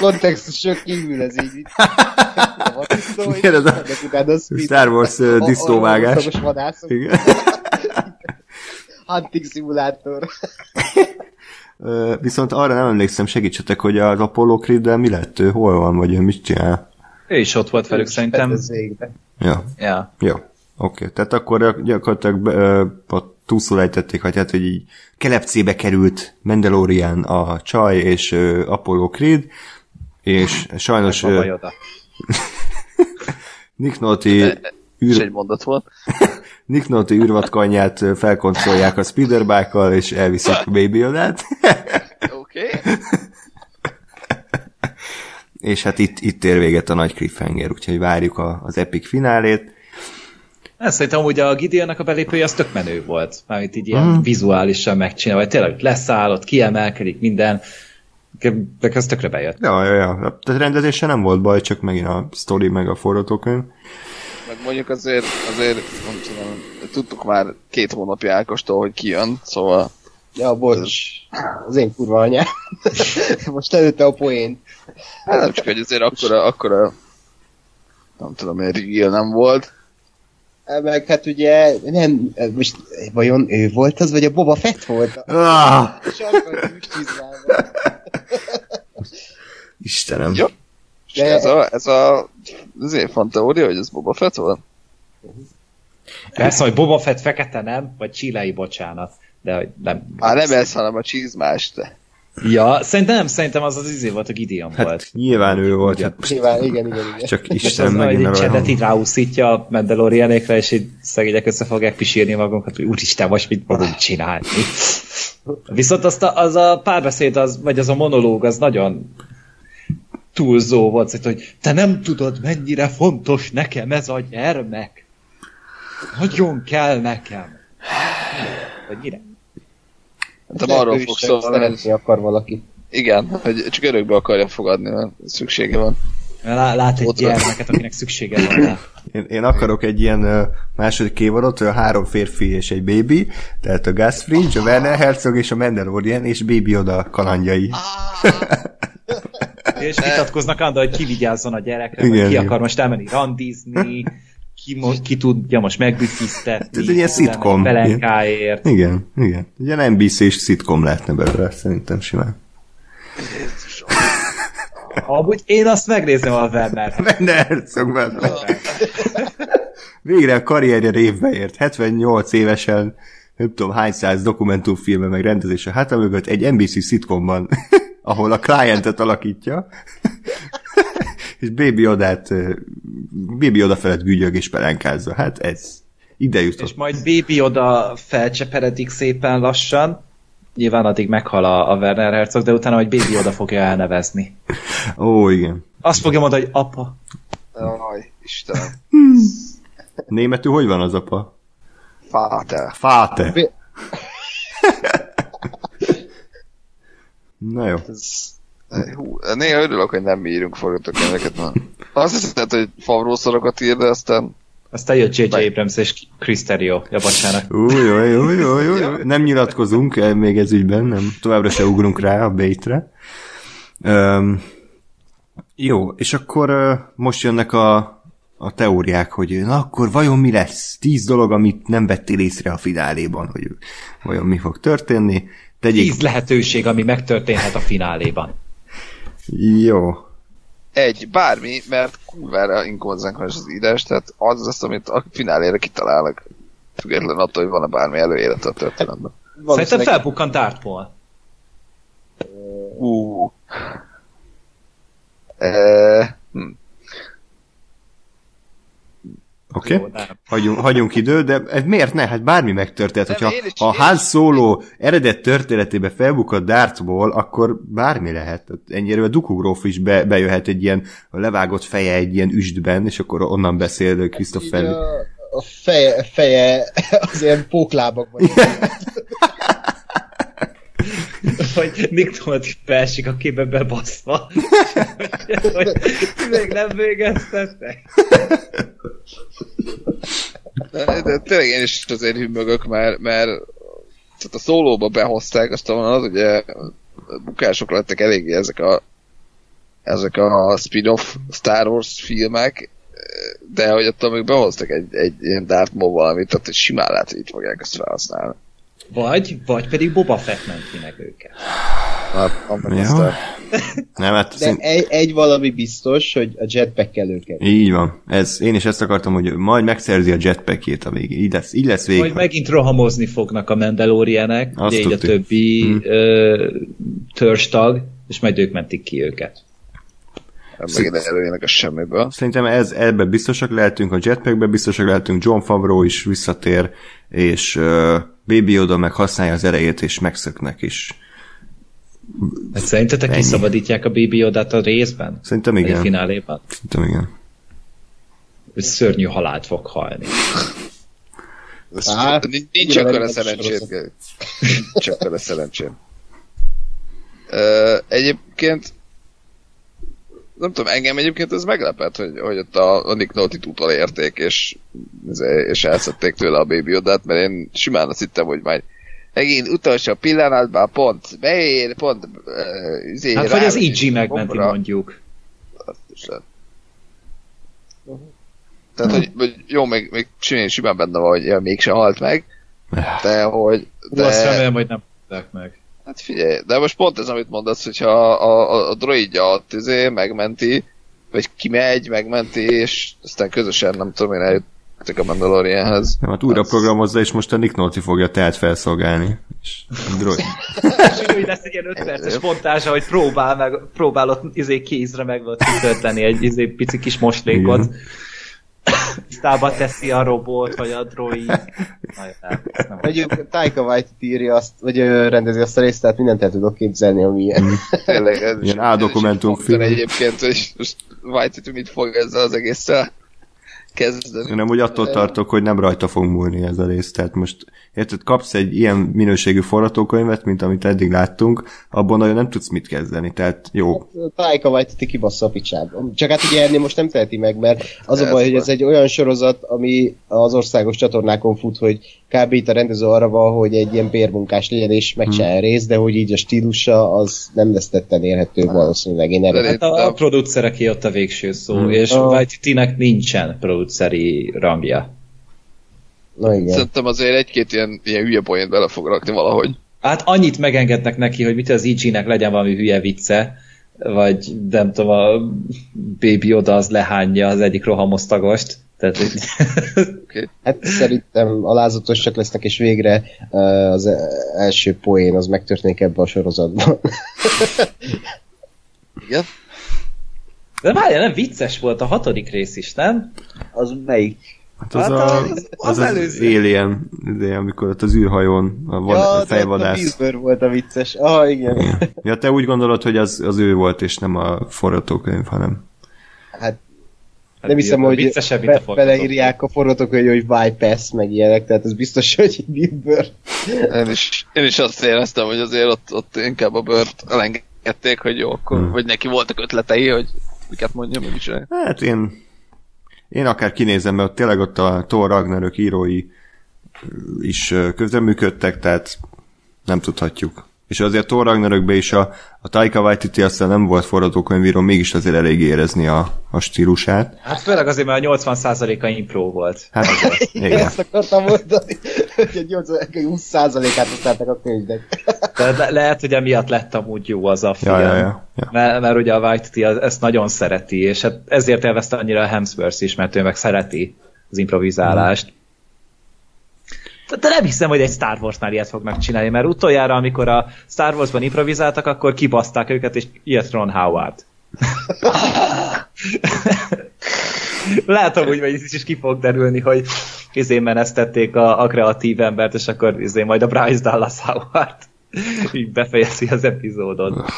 Kontextusok kívül ez így. Igen, ez a Star Wars, disznóvágás. Igen. Hunting szimulátor. Viszont arra nem emlékszem, segítsetek, hogy az Apollo creed mi lett ő, hol van, vagy ő mit csinál. Ő is ott volt velük szerintem. Ja, Ja. jó. Oké, okay. tehát akkor gyakorlatilag ott túlszul ejtették, hogy hát, hogy így kelepcébe került Mandalorian a csaj és Apollo Creed, és sajnos Yoda. Nick Nolte űr, egy mondat volt. Nick Nolte űrvatkanyját felkoncolják a speederbike és elviszik Baby Yoda-t. Oké. Okay. És hát itt, itt ér véget a nagy cliffhanger, úgyhogy várjuk a, az epic finálét. Ez szerintem ugye a Gideonnak a belépője az tök menő volt. Mármint így ilyen Mhm. vizuálisan megcsinál, vagy tényleg leszáll, ott kiemelkedik minden. De ez tökre bejött. Ja, ja, ja. Tehát rendezése nem volt baj, csak megint a sztori meg a forgatókönyv. Meg mondjuk azért, azért, nem tudom, tudtuk már két hónapja Ákostól, hogy kijön, szóval Ja, bocs. Az én kurva anyám. Most előtte a poén. Hát nem csak, hogy azért akkora, akkora nem tudom, egy reveal nem volt. Meg hát ugye, nem, most vajon ő volt az, vagy a Boba Fett volt? A Ah, tűzcsizmában. Istenem. Jó. És De- ez a, ez a, azért fan teória, hogy ez Boba Fett volt? Persze, hogy Boba Fett fekete nem, vagy csilei, bocsánat. De hogy nem. Már nem ez, hanem a csizmás, te. Ja, szerintem nem, szerintem az az izé volt, a Gideon Hát volt. nyilván ő volt, Ugye. hát Nyilván, igen, igen, igen. csak És Isten az, hogy megint egy így ráúszítja a Mandalorianékre, és így szegények össze fogják pisírni magunkat, hogy úristen, most mit fogunk csinálni. Viszont azt a, az a párbeszéd, az, vagy az a monológ, az nagyon túlzó volt, szóval, hogy te nem tudod, mennyire fontos nekem ez a gyermek. Nagyon kell nekem. Vagy mire? Nem arról fog szólni, Szeretni akar valaki. igen, hogy csak örökbe akarja fogadni, mert szüksége van. Lá- Lát egy Ott gyermeket, akinek szüksége van rá. Én, én akarok egy ilyen második évadot, hogy a három férfi és egy baby, tehát a Gus Fringe, a Werner Herzog és a Mandalorian és Baby Oda kalandjai. És vitatkoznak anda, hogy ki vigyázzon a gyerekre, Igen, ki igen. akar most elmenni randizni, ki, mo- ki tudja most megbütisztetni. Ez egy ilyen szitkom. Pelenkáért. Igen, igen. Ugye NBC-s szitkom lehetne belőle, szerintem simán. Amúgy én azt megnézem a Werner. Menne Herzog. Végre a karrierje révbe ért. 78 évesen, nem tudom hány száz dokumentumfilme meg rendezése hátra mögött egy NBC szitkomban, ahol a clientet alakítja, és Baby Odát, Baby Oda felett gügyög és pelenkázza. Hát ez ide jutott. És majd Baby oda felcseperedik szépen lassan. Nyilván addig meghal a, a Werner Herzog, de utána majd Baby oda fogja elnevezni. Ó, igen. Azt fogja mondani, hogy apa. Jaj, Istenem. Németül hogy van az apa? Fáte. Fáte. Na jó. Hú, néha örülök, hogy nem mi írunk forgatókönyveket, azt hiszed, hogy Favreau szorokat ír, de aztán Aztán jött J.J. Abrams és Chris Terrio. Ja, bocsánat. Ú, jó, jó, jó, jó, jó. Nem nyilatkozunk eh, még ez ügyben, nem. Továbbra se ugrunk rá a baitre. Um, jó, és akkor uh, most jönnek a, a teóriák, hogy na akkor vajon mi lesz? Tíz dolog, amit nem vettél észre a fináléban, hogy vajon mi fog történni. Tegyék... Tíz lehetőség, ami megtörténhet a fináléban. Jó. egy, bármi, mert kurvára inkonzekvens az írás, tehát az az, amit a finálére kitalálnak. Független attól, hogy van-e bármi előélet a történetben. Szerintem felbukkant Darth Maul. Ú. E, hm. Oké? Jó, Okay. nem. Hagyjunk, hagyjunk idő, de ez miért ne? Hát bármi megtörténhet. Nem, Hogyha is- ha Han Solo eredet történetébe felbukott Darthból, akkor bármi lehet. Tehát Ennyire a Dukugróf is be, bejöhet egy ilyen levágott feje egy ilyen üstben, és akkor onnan beszél Christopher. a, a feje, feje az ilyen póklábakban. Hogy Nick Nolte beesik a képbe bebaszva. hogy még nem végeztettek. De, de tényleg én is azért hümmögök, mert, mert tehát a szólóba behozták, aztán az ugye bukások lettek eléggé ezek a ezek a spin-off Star Wars filmek, de hogy attól még behoztak egy, egy ilyen Darth Maul valamit, tehát hogy simán lehet, hogy itt fogják ezt felhasználni. Vagy, vagy pedig Boba Fett menti meg őket. Hát, Ja. Nem, hát De szint... egy, egy valami biztos, hogy a jetpack őket. így van. Ez, én is ezt akartam, hogy majd megszerzi a jetpackjét a végén. Így lesz, így lesz végig. Vagy megint rohamozni fognak a Mandalorianek, Azt ugye így a többi Hm. ö, törzstag, és majd ők mentik ki őket. Megint előjönnek a semmiből. Szerintem ez, ebbe biztosak lehetünk, a jetpackbe biztosak lehetünk, John Favreau is visszatér, és uh, Baby Yoda meg használja az erejét, és megszöknek is. Hát szerintetek Ennyi. kiszabadítják a Baby Yoda-t a részben? Szerintem A igen. finálében? Szerintem igen. Hogy szörnyű halált fog halni. Ez Á, nincs- nincs szerencsét. sorozat. Geri. Nincs akkora szerencsém. Ö, egyébként nem tudom, engem egyébként ez meglepett, hogy, hogy ott a, a Nick Nolte-t utolérték, és, és elszették tőle a Baby Yoda-t, mert én simán azt hittem, hogy majd megint utolsó pillanatban pont beér, pont uh, izé, Hát vagy az EG megmenti mondjuk. Azt is lehet. Tehát, hogy, hogy jó, még, még simán, simán benne van, hogy ja, mégse halt meg, de hogy... De... Azt De, remélem, hogy nem meg. Hát figyelj, de most pont ez, amit mondasz, hogyha a, a, a droidja ott izé megmenti, vagy kimegy, megmenti, és aztán közösen, nem tudom én, eljutottak a Mandalorianhez. Nem, hát újra programozza, és most a Nick Nolte fogja teát felszolgálni. És a droid. És úgy lesz egy ilyen 5 perces montázsa, hogy próbál meg, próbál ott izé kézre meg kitölteni egy izé pici kis moslékot. Igen. Tisztába teszi a robot, vagy a droid. Mondjuk Taika Waititi írja azt, vagy ö, rendezi azt a részt, tehát mindent el tudok képzelni, ami ilyen. Tényleg, ez Ilyen is- áldokumentum ez is fontos film. Egyébként, hogy most White mit fog ezzel az egésszel kezdeni. Én nem úgy attól tartok, hogy nem rajta fog múlni ez a rész. Tehát most, érted, kapsz egy ilyen minőségű forgatókönyvet, mint amit eddig láttunk, abban nagyon nem tudsz mit kezdeni. Tehát jó, Taika Waititi kibassza a picsába. Csak hát ugye ennél most nem teheti meg, mert az a Ez baj, hogy van. ez egy olyan sorozat, ami az országos csatornákon fut, hogy kb. itt a rendező arra van, hogy egy ilyen bérmunkás legyen és megcsinálja Hmm. részt, de hogy így a stílusa az nem lesz tetten érhető valószínűleg. Én erre De- Hát a, a producereké ott a végső szó, Hmm. és Ah. Waititi-nek nincsen producer produceri rangja. Na igen. Szerintem azért egy-két ilyen, ilyen hülye poént bele fog rakni valahogy. Hát annyit megengednek neki, hogy mit az EG-nek legyen valami hülye vicce, vagy nem tudom, a Baby Oda az lehányja az egyik rohamosztagost. Tehát, hogy- Hát szerintem alázatosak lesznek, és végre az első poén az megtörténik ebbe a sorozatban. Igen? De várjál, nem vicces volt a hatodik rész is, nem? az melyik? Hát az, Hát a, az- az, az az, előző. Alien, de amikor ott az űrhajón a, vad, Ja, a a fejvadász. Billbird volt a vicces. Ah, igen. Ja, te úgy gondolod, hogy az, az ő volt, és nem a forgatókönyv, hanem... Hát nem hiszem, a hogy a be, beleírják a forgatókönyv, hogy bypass, meg ilyenek, tehát az biztos, hogy Billbird. Én is, én is azt éreztem, hogy azért ott, ott inkább a bört elengedték, hogy jó, akkor, hmm. vagy neki voltak ötletei, hogy miket mondjam, hogy is Hát én, én akár kinézem, mert ott tényleg ott a Thor Ragnarök írói is közreműködtek, tehát nem tudhatjuk. És azért Thor Ragnarökben is a, a Taika Waititi aztán nem volt forgatókönyvíró, mégis azért elég érezni a, a stílusát. Hát főleg azért, mert a 80%-a impro volt. Hát igen. Ezt akartam mondani, hogy a 80 20%-át használtak a könyvnek. Tehát le- lehet, hogy emiatt lett amúgy jó az a film. Ja, ja, ja, ja. Mert, mert ugye a Waititi ezt nagyon szereti, és hát ezért élvezte annyira a Hemsworth is, mert ő meg szereti az improvizálást. De- De nem hiszem, hogy egy Star Warsnál ilyet fognak csinálni, mert utoljára, amikor a Star Warsban improvizáltak, akkor kibaszták őket, és ilyet Ron Howard. Látom úgy, hogy ez is ki fog derülni, hogy izé menesztették a, a kreatív embert, és akkor izé majd a Bryce Dallas Howard így befejezi az epizódot.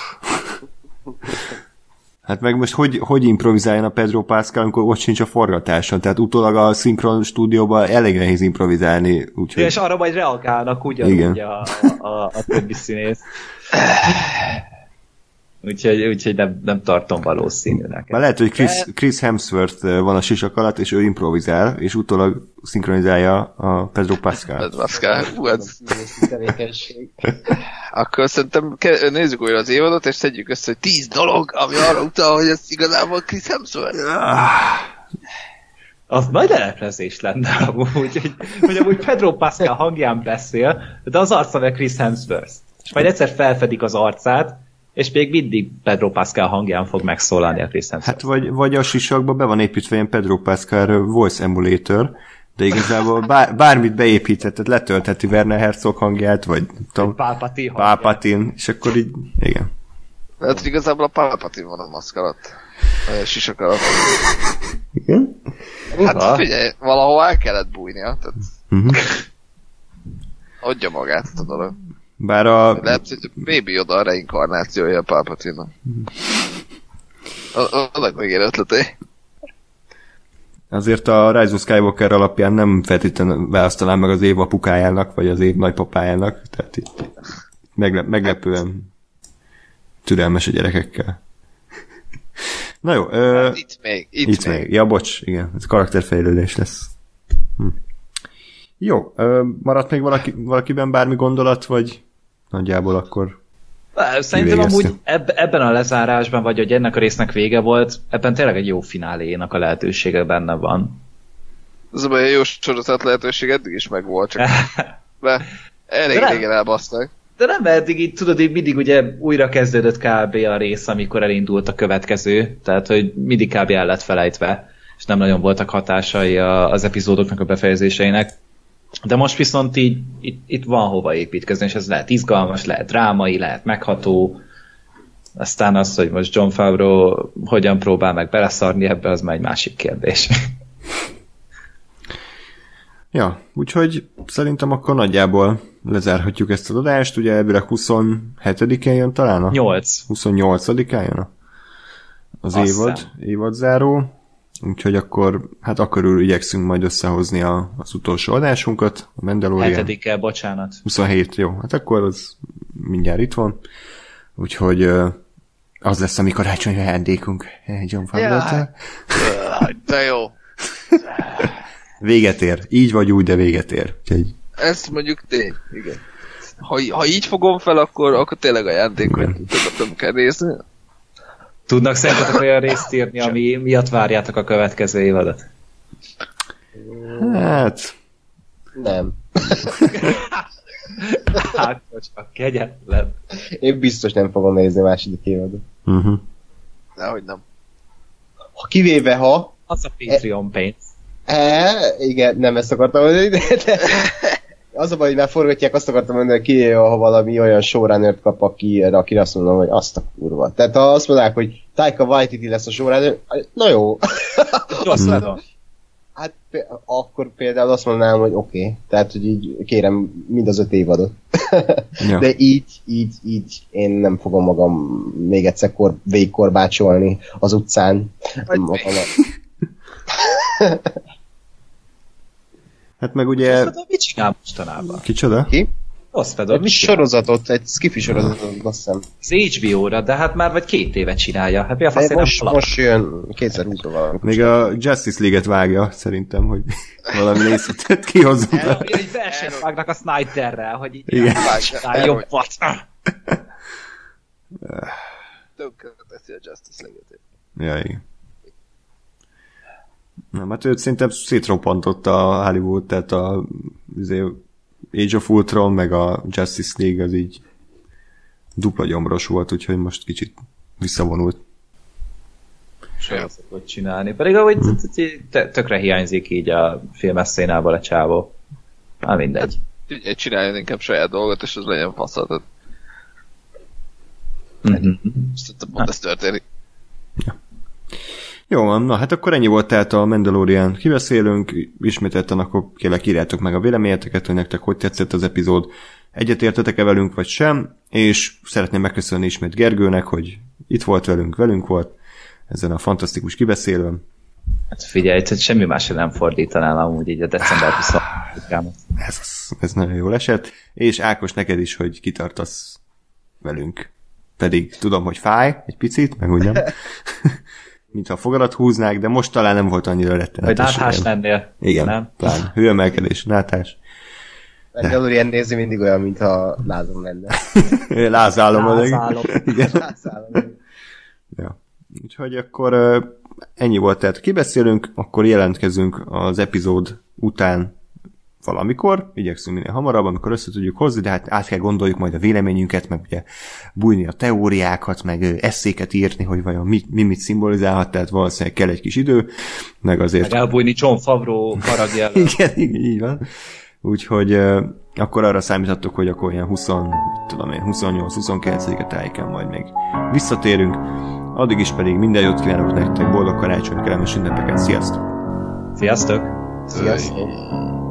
Hát meg most hogy, hogy improvizáljon a Pedro Pascal, amikor ott sincs a forgatáson? Tehát utólag a szinkron stúdióban elég nehéz improvizálni, úgyhogy... És arra majd reagálnak ugyanúgy Igen. a, a, a többi színész. Úgyhogy, úgyhogy nem, nem tartom valószínűnek. Már lehet, hogy Chris, Chris Hemsworth eh, van a sisak alatt, és ő improvizál, és utólag szinkronizálja a Pedro Pascal. Ez Pascal. Hú, ez, akkor szerintem ke- nézzük újra az évadot, és szedjük össze, hogy 10 dolog, ami arra utal, hogy ez igazából Chris Hemsworth. Az nagy leleplezés lenne amúgy, hogy, hogy amúgy Pedro Pascal hangján beszél, de az arca meg Chris Hemsworth. És majd egyszer felfedik az arcát, és még mindig Pedro Pascal hangján fog megszólalni a Chris Hemsworth. Hát vagy, vagy a sisakba be van építve ilyen Pedro Pascal voice emulator, de igazából bár, bármit beépített, tehát letöltheti Werner Herzog hangját, vagy tudom, Pálpati hangján. Palpatine, és akkor így, igen. Hogy igazából a Palpatine van a maszk alatt. A sisak alatt. Igen? Hát Uha. figyelj, valahol el kellett bújnia, tehát Uh-huh. adja magát a dolog. Bár a, Lehet, hogy Baby oda a reinkarnációja a Palpatine-nak. Annak még ötletei. azért a Rise of Skywalker alapján nem feltétlenül választanám meg az év apukájának, vagy az év nagypapájának, tehát itt megle- meglepően türelmes a gyerekekkel. Na jó, ö, Hát itt még, itt, Itt még. Ja, bocs, igen, ez karakterfejlődés lesz. Hm. Jó, ö, maradt még valaki, valakiben bármi gondolat, vagy nagyjából akkor... Szerintem amúgy eb- ebben a lezárásban, vagy hogy ennek a résznek vége volt, ebben tényleg egy jó finálénak a lehetősége benne van. Az a baj, jó sorozat lehetőség eddig is megvolt, csak be elég De nem. régen elbaszták. De nem, mert eddig így, tudod, így mindig ugye újra kezdődött kb. a rész, amikor elindult a következő, tehát hogy mindig kb. el lett felejtve, és nem nagyon voltak hatásai a, az epizódoknak a befejezéseinek. De most viszont így itt, itt van hova építkezni, és ez lehet izgalmas, lehet drámai, lehet megható. Aztán az, hogy most John Favreau hogyan próbál meg beleszarni ebbe, az már egy másik kérdés. Ja, úgyhogy szerintem akkor nagyjából lezárhatjuk ezt az adást, ugye ebből 27-én jön talán a... 8. 28-án jön az Azt évad, évadzáró, úgyhogy akkor, hát akkor igyekszünk majd összehozni a, az utolsó adásunkat, a Mandalorian. Hetedikkel, bocsánat. 27, jó, hát akkor az mindjárt itt van. Úgyhogy az lesz a mi karácsonyi ajándékunk eh, John Favreau-tól. De jó. Véget ér. Így vagy úgy, de véget ér. Úgyhogy Ez mondjuk tény, igen. Ha, ha így fogom fel, akkor, akkor tényleg ajándék, hogy többet nem kell nézni. Tudnak szerintetek olyan részt írni, ami miatt várjátok a következő évadot? Hát, Nem. Ákos, a kegyetlen. Én biztos nem fogom nézni a második évadot. uh-huh. Nehogy nem. Ha kivéve ha, Az a Patreon pénz. E, igen, nem ezt akartam mondani, de, de az a baj, hogy már forgatják, azt akartam mondani, hogy ki, ha valami olyan showrunner kap, aki, akire azt mondom, hogy azt a kurva. Tehát ha azt mondják, hogy Taika Waititi lesz a showrunner, na jó. Rossz tudom. Hát pé- akkor például azt mondanám, hogy oké. Okay. Tehát, hogy így kérem mind az öt évadot. Ja. De így, így, így én nem fogom magam még egyszer kor, végigkorbácsolni az utcán. Magamat. Hát meg ugye... Tudod, mit csinál mostanában? Kicsoda? Ki? Rossz Fedor, Egy mit sorozatot, egy skifi sorozatot, azt hiszem. Az HBO-ra, de hát már vagy két éve csinálja. Hát mi a De faszért nem most, most jön 2020-ra valami. Még a Justice League-et vágja, szerintem, hogy valami részletet kihozzunk. El, egy versenyt vágnak a Snyderrel, hogy így Igen. jobbat. Teszi a Justice League-et. Ja, igen. Nem, hát őt szerintem szétroppantott a Hollywood, tehát a izé, Age of Ultron, meg a Justice League az így dupla gyomros volt, úgyhogy most kicsit visszavonult. Soha szokott csinálni. Pedig ahogy t- tökre hiányzik így a filmes szénából a csávó. Már mindegy. Ugye csináljon inkább saját dolgot, és az legyen. Tehát Mhm. szerintem pont ez történik. Jó van, na hát akkor ennyi volt tehát a Mandalorian kibeszélünk, ismételten akkor kérlek írjátok meg a véleményeteket, hogy nektek hogy tetszett az epizód, egyetértetek-e velünk vagy sem, és szeretném megköszönni ismét Gergőnek, hogy itt volt velünk, velünk volt ezen a fantasztikus kibeszélőn. Hát figyelj, tehát semmi másra nem fordítanál amúgy így a december 23 Ez, az- ez nagyon jól esett, és Ákos neked is, hogy kitartasz velünk. Pedig tudom, hogy fáj egy picit, meg úgy nem. Mintha a fogadat húznák, de most talán nem volt annyira Vagy rettenetes. náthás igen. lennél. Igen, Nem? talán hőemelkedés, nátás. Mandalorian nézni mindig olyan, mintha lázom lenne. Lázálom Lázálom. Igen. Lázálom. Ja. Úgyhogy akkor ennyi volt, tehát kibeszélünk, akkor jelentkezünk az epizód után valamikor, igyekszünk minél hamarabb, amikor össze tudjuk hozni, de hát át kell gondoljuk majd a véleményünket, meg ugye bújni a teóriákat, meg eszéket írni, hogy vajon mi, mi mit szimbolizálhat, tehát valószínűleg kell egy kis idő, meg azért Meg elbújni John Favreau haragja elől. igen, igen, így van. Úgyhogy akkor arra számítottuk, hogy akkor ilyen 20, mit tudom én, 28-29 tájéken majd még visszatérünk. Addig is pedig minden jót kívánok nektek, boldog karácsony, kellemes ünnepeket, sziasztok! Sziasztok! Sziasztok!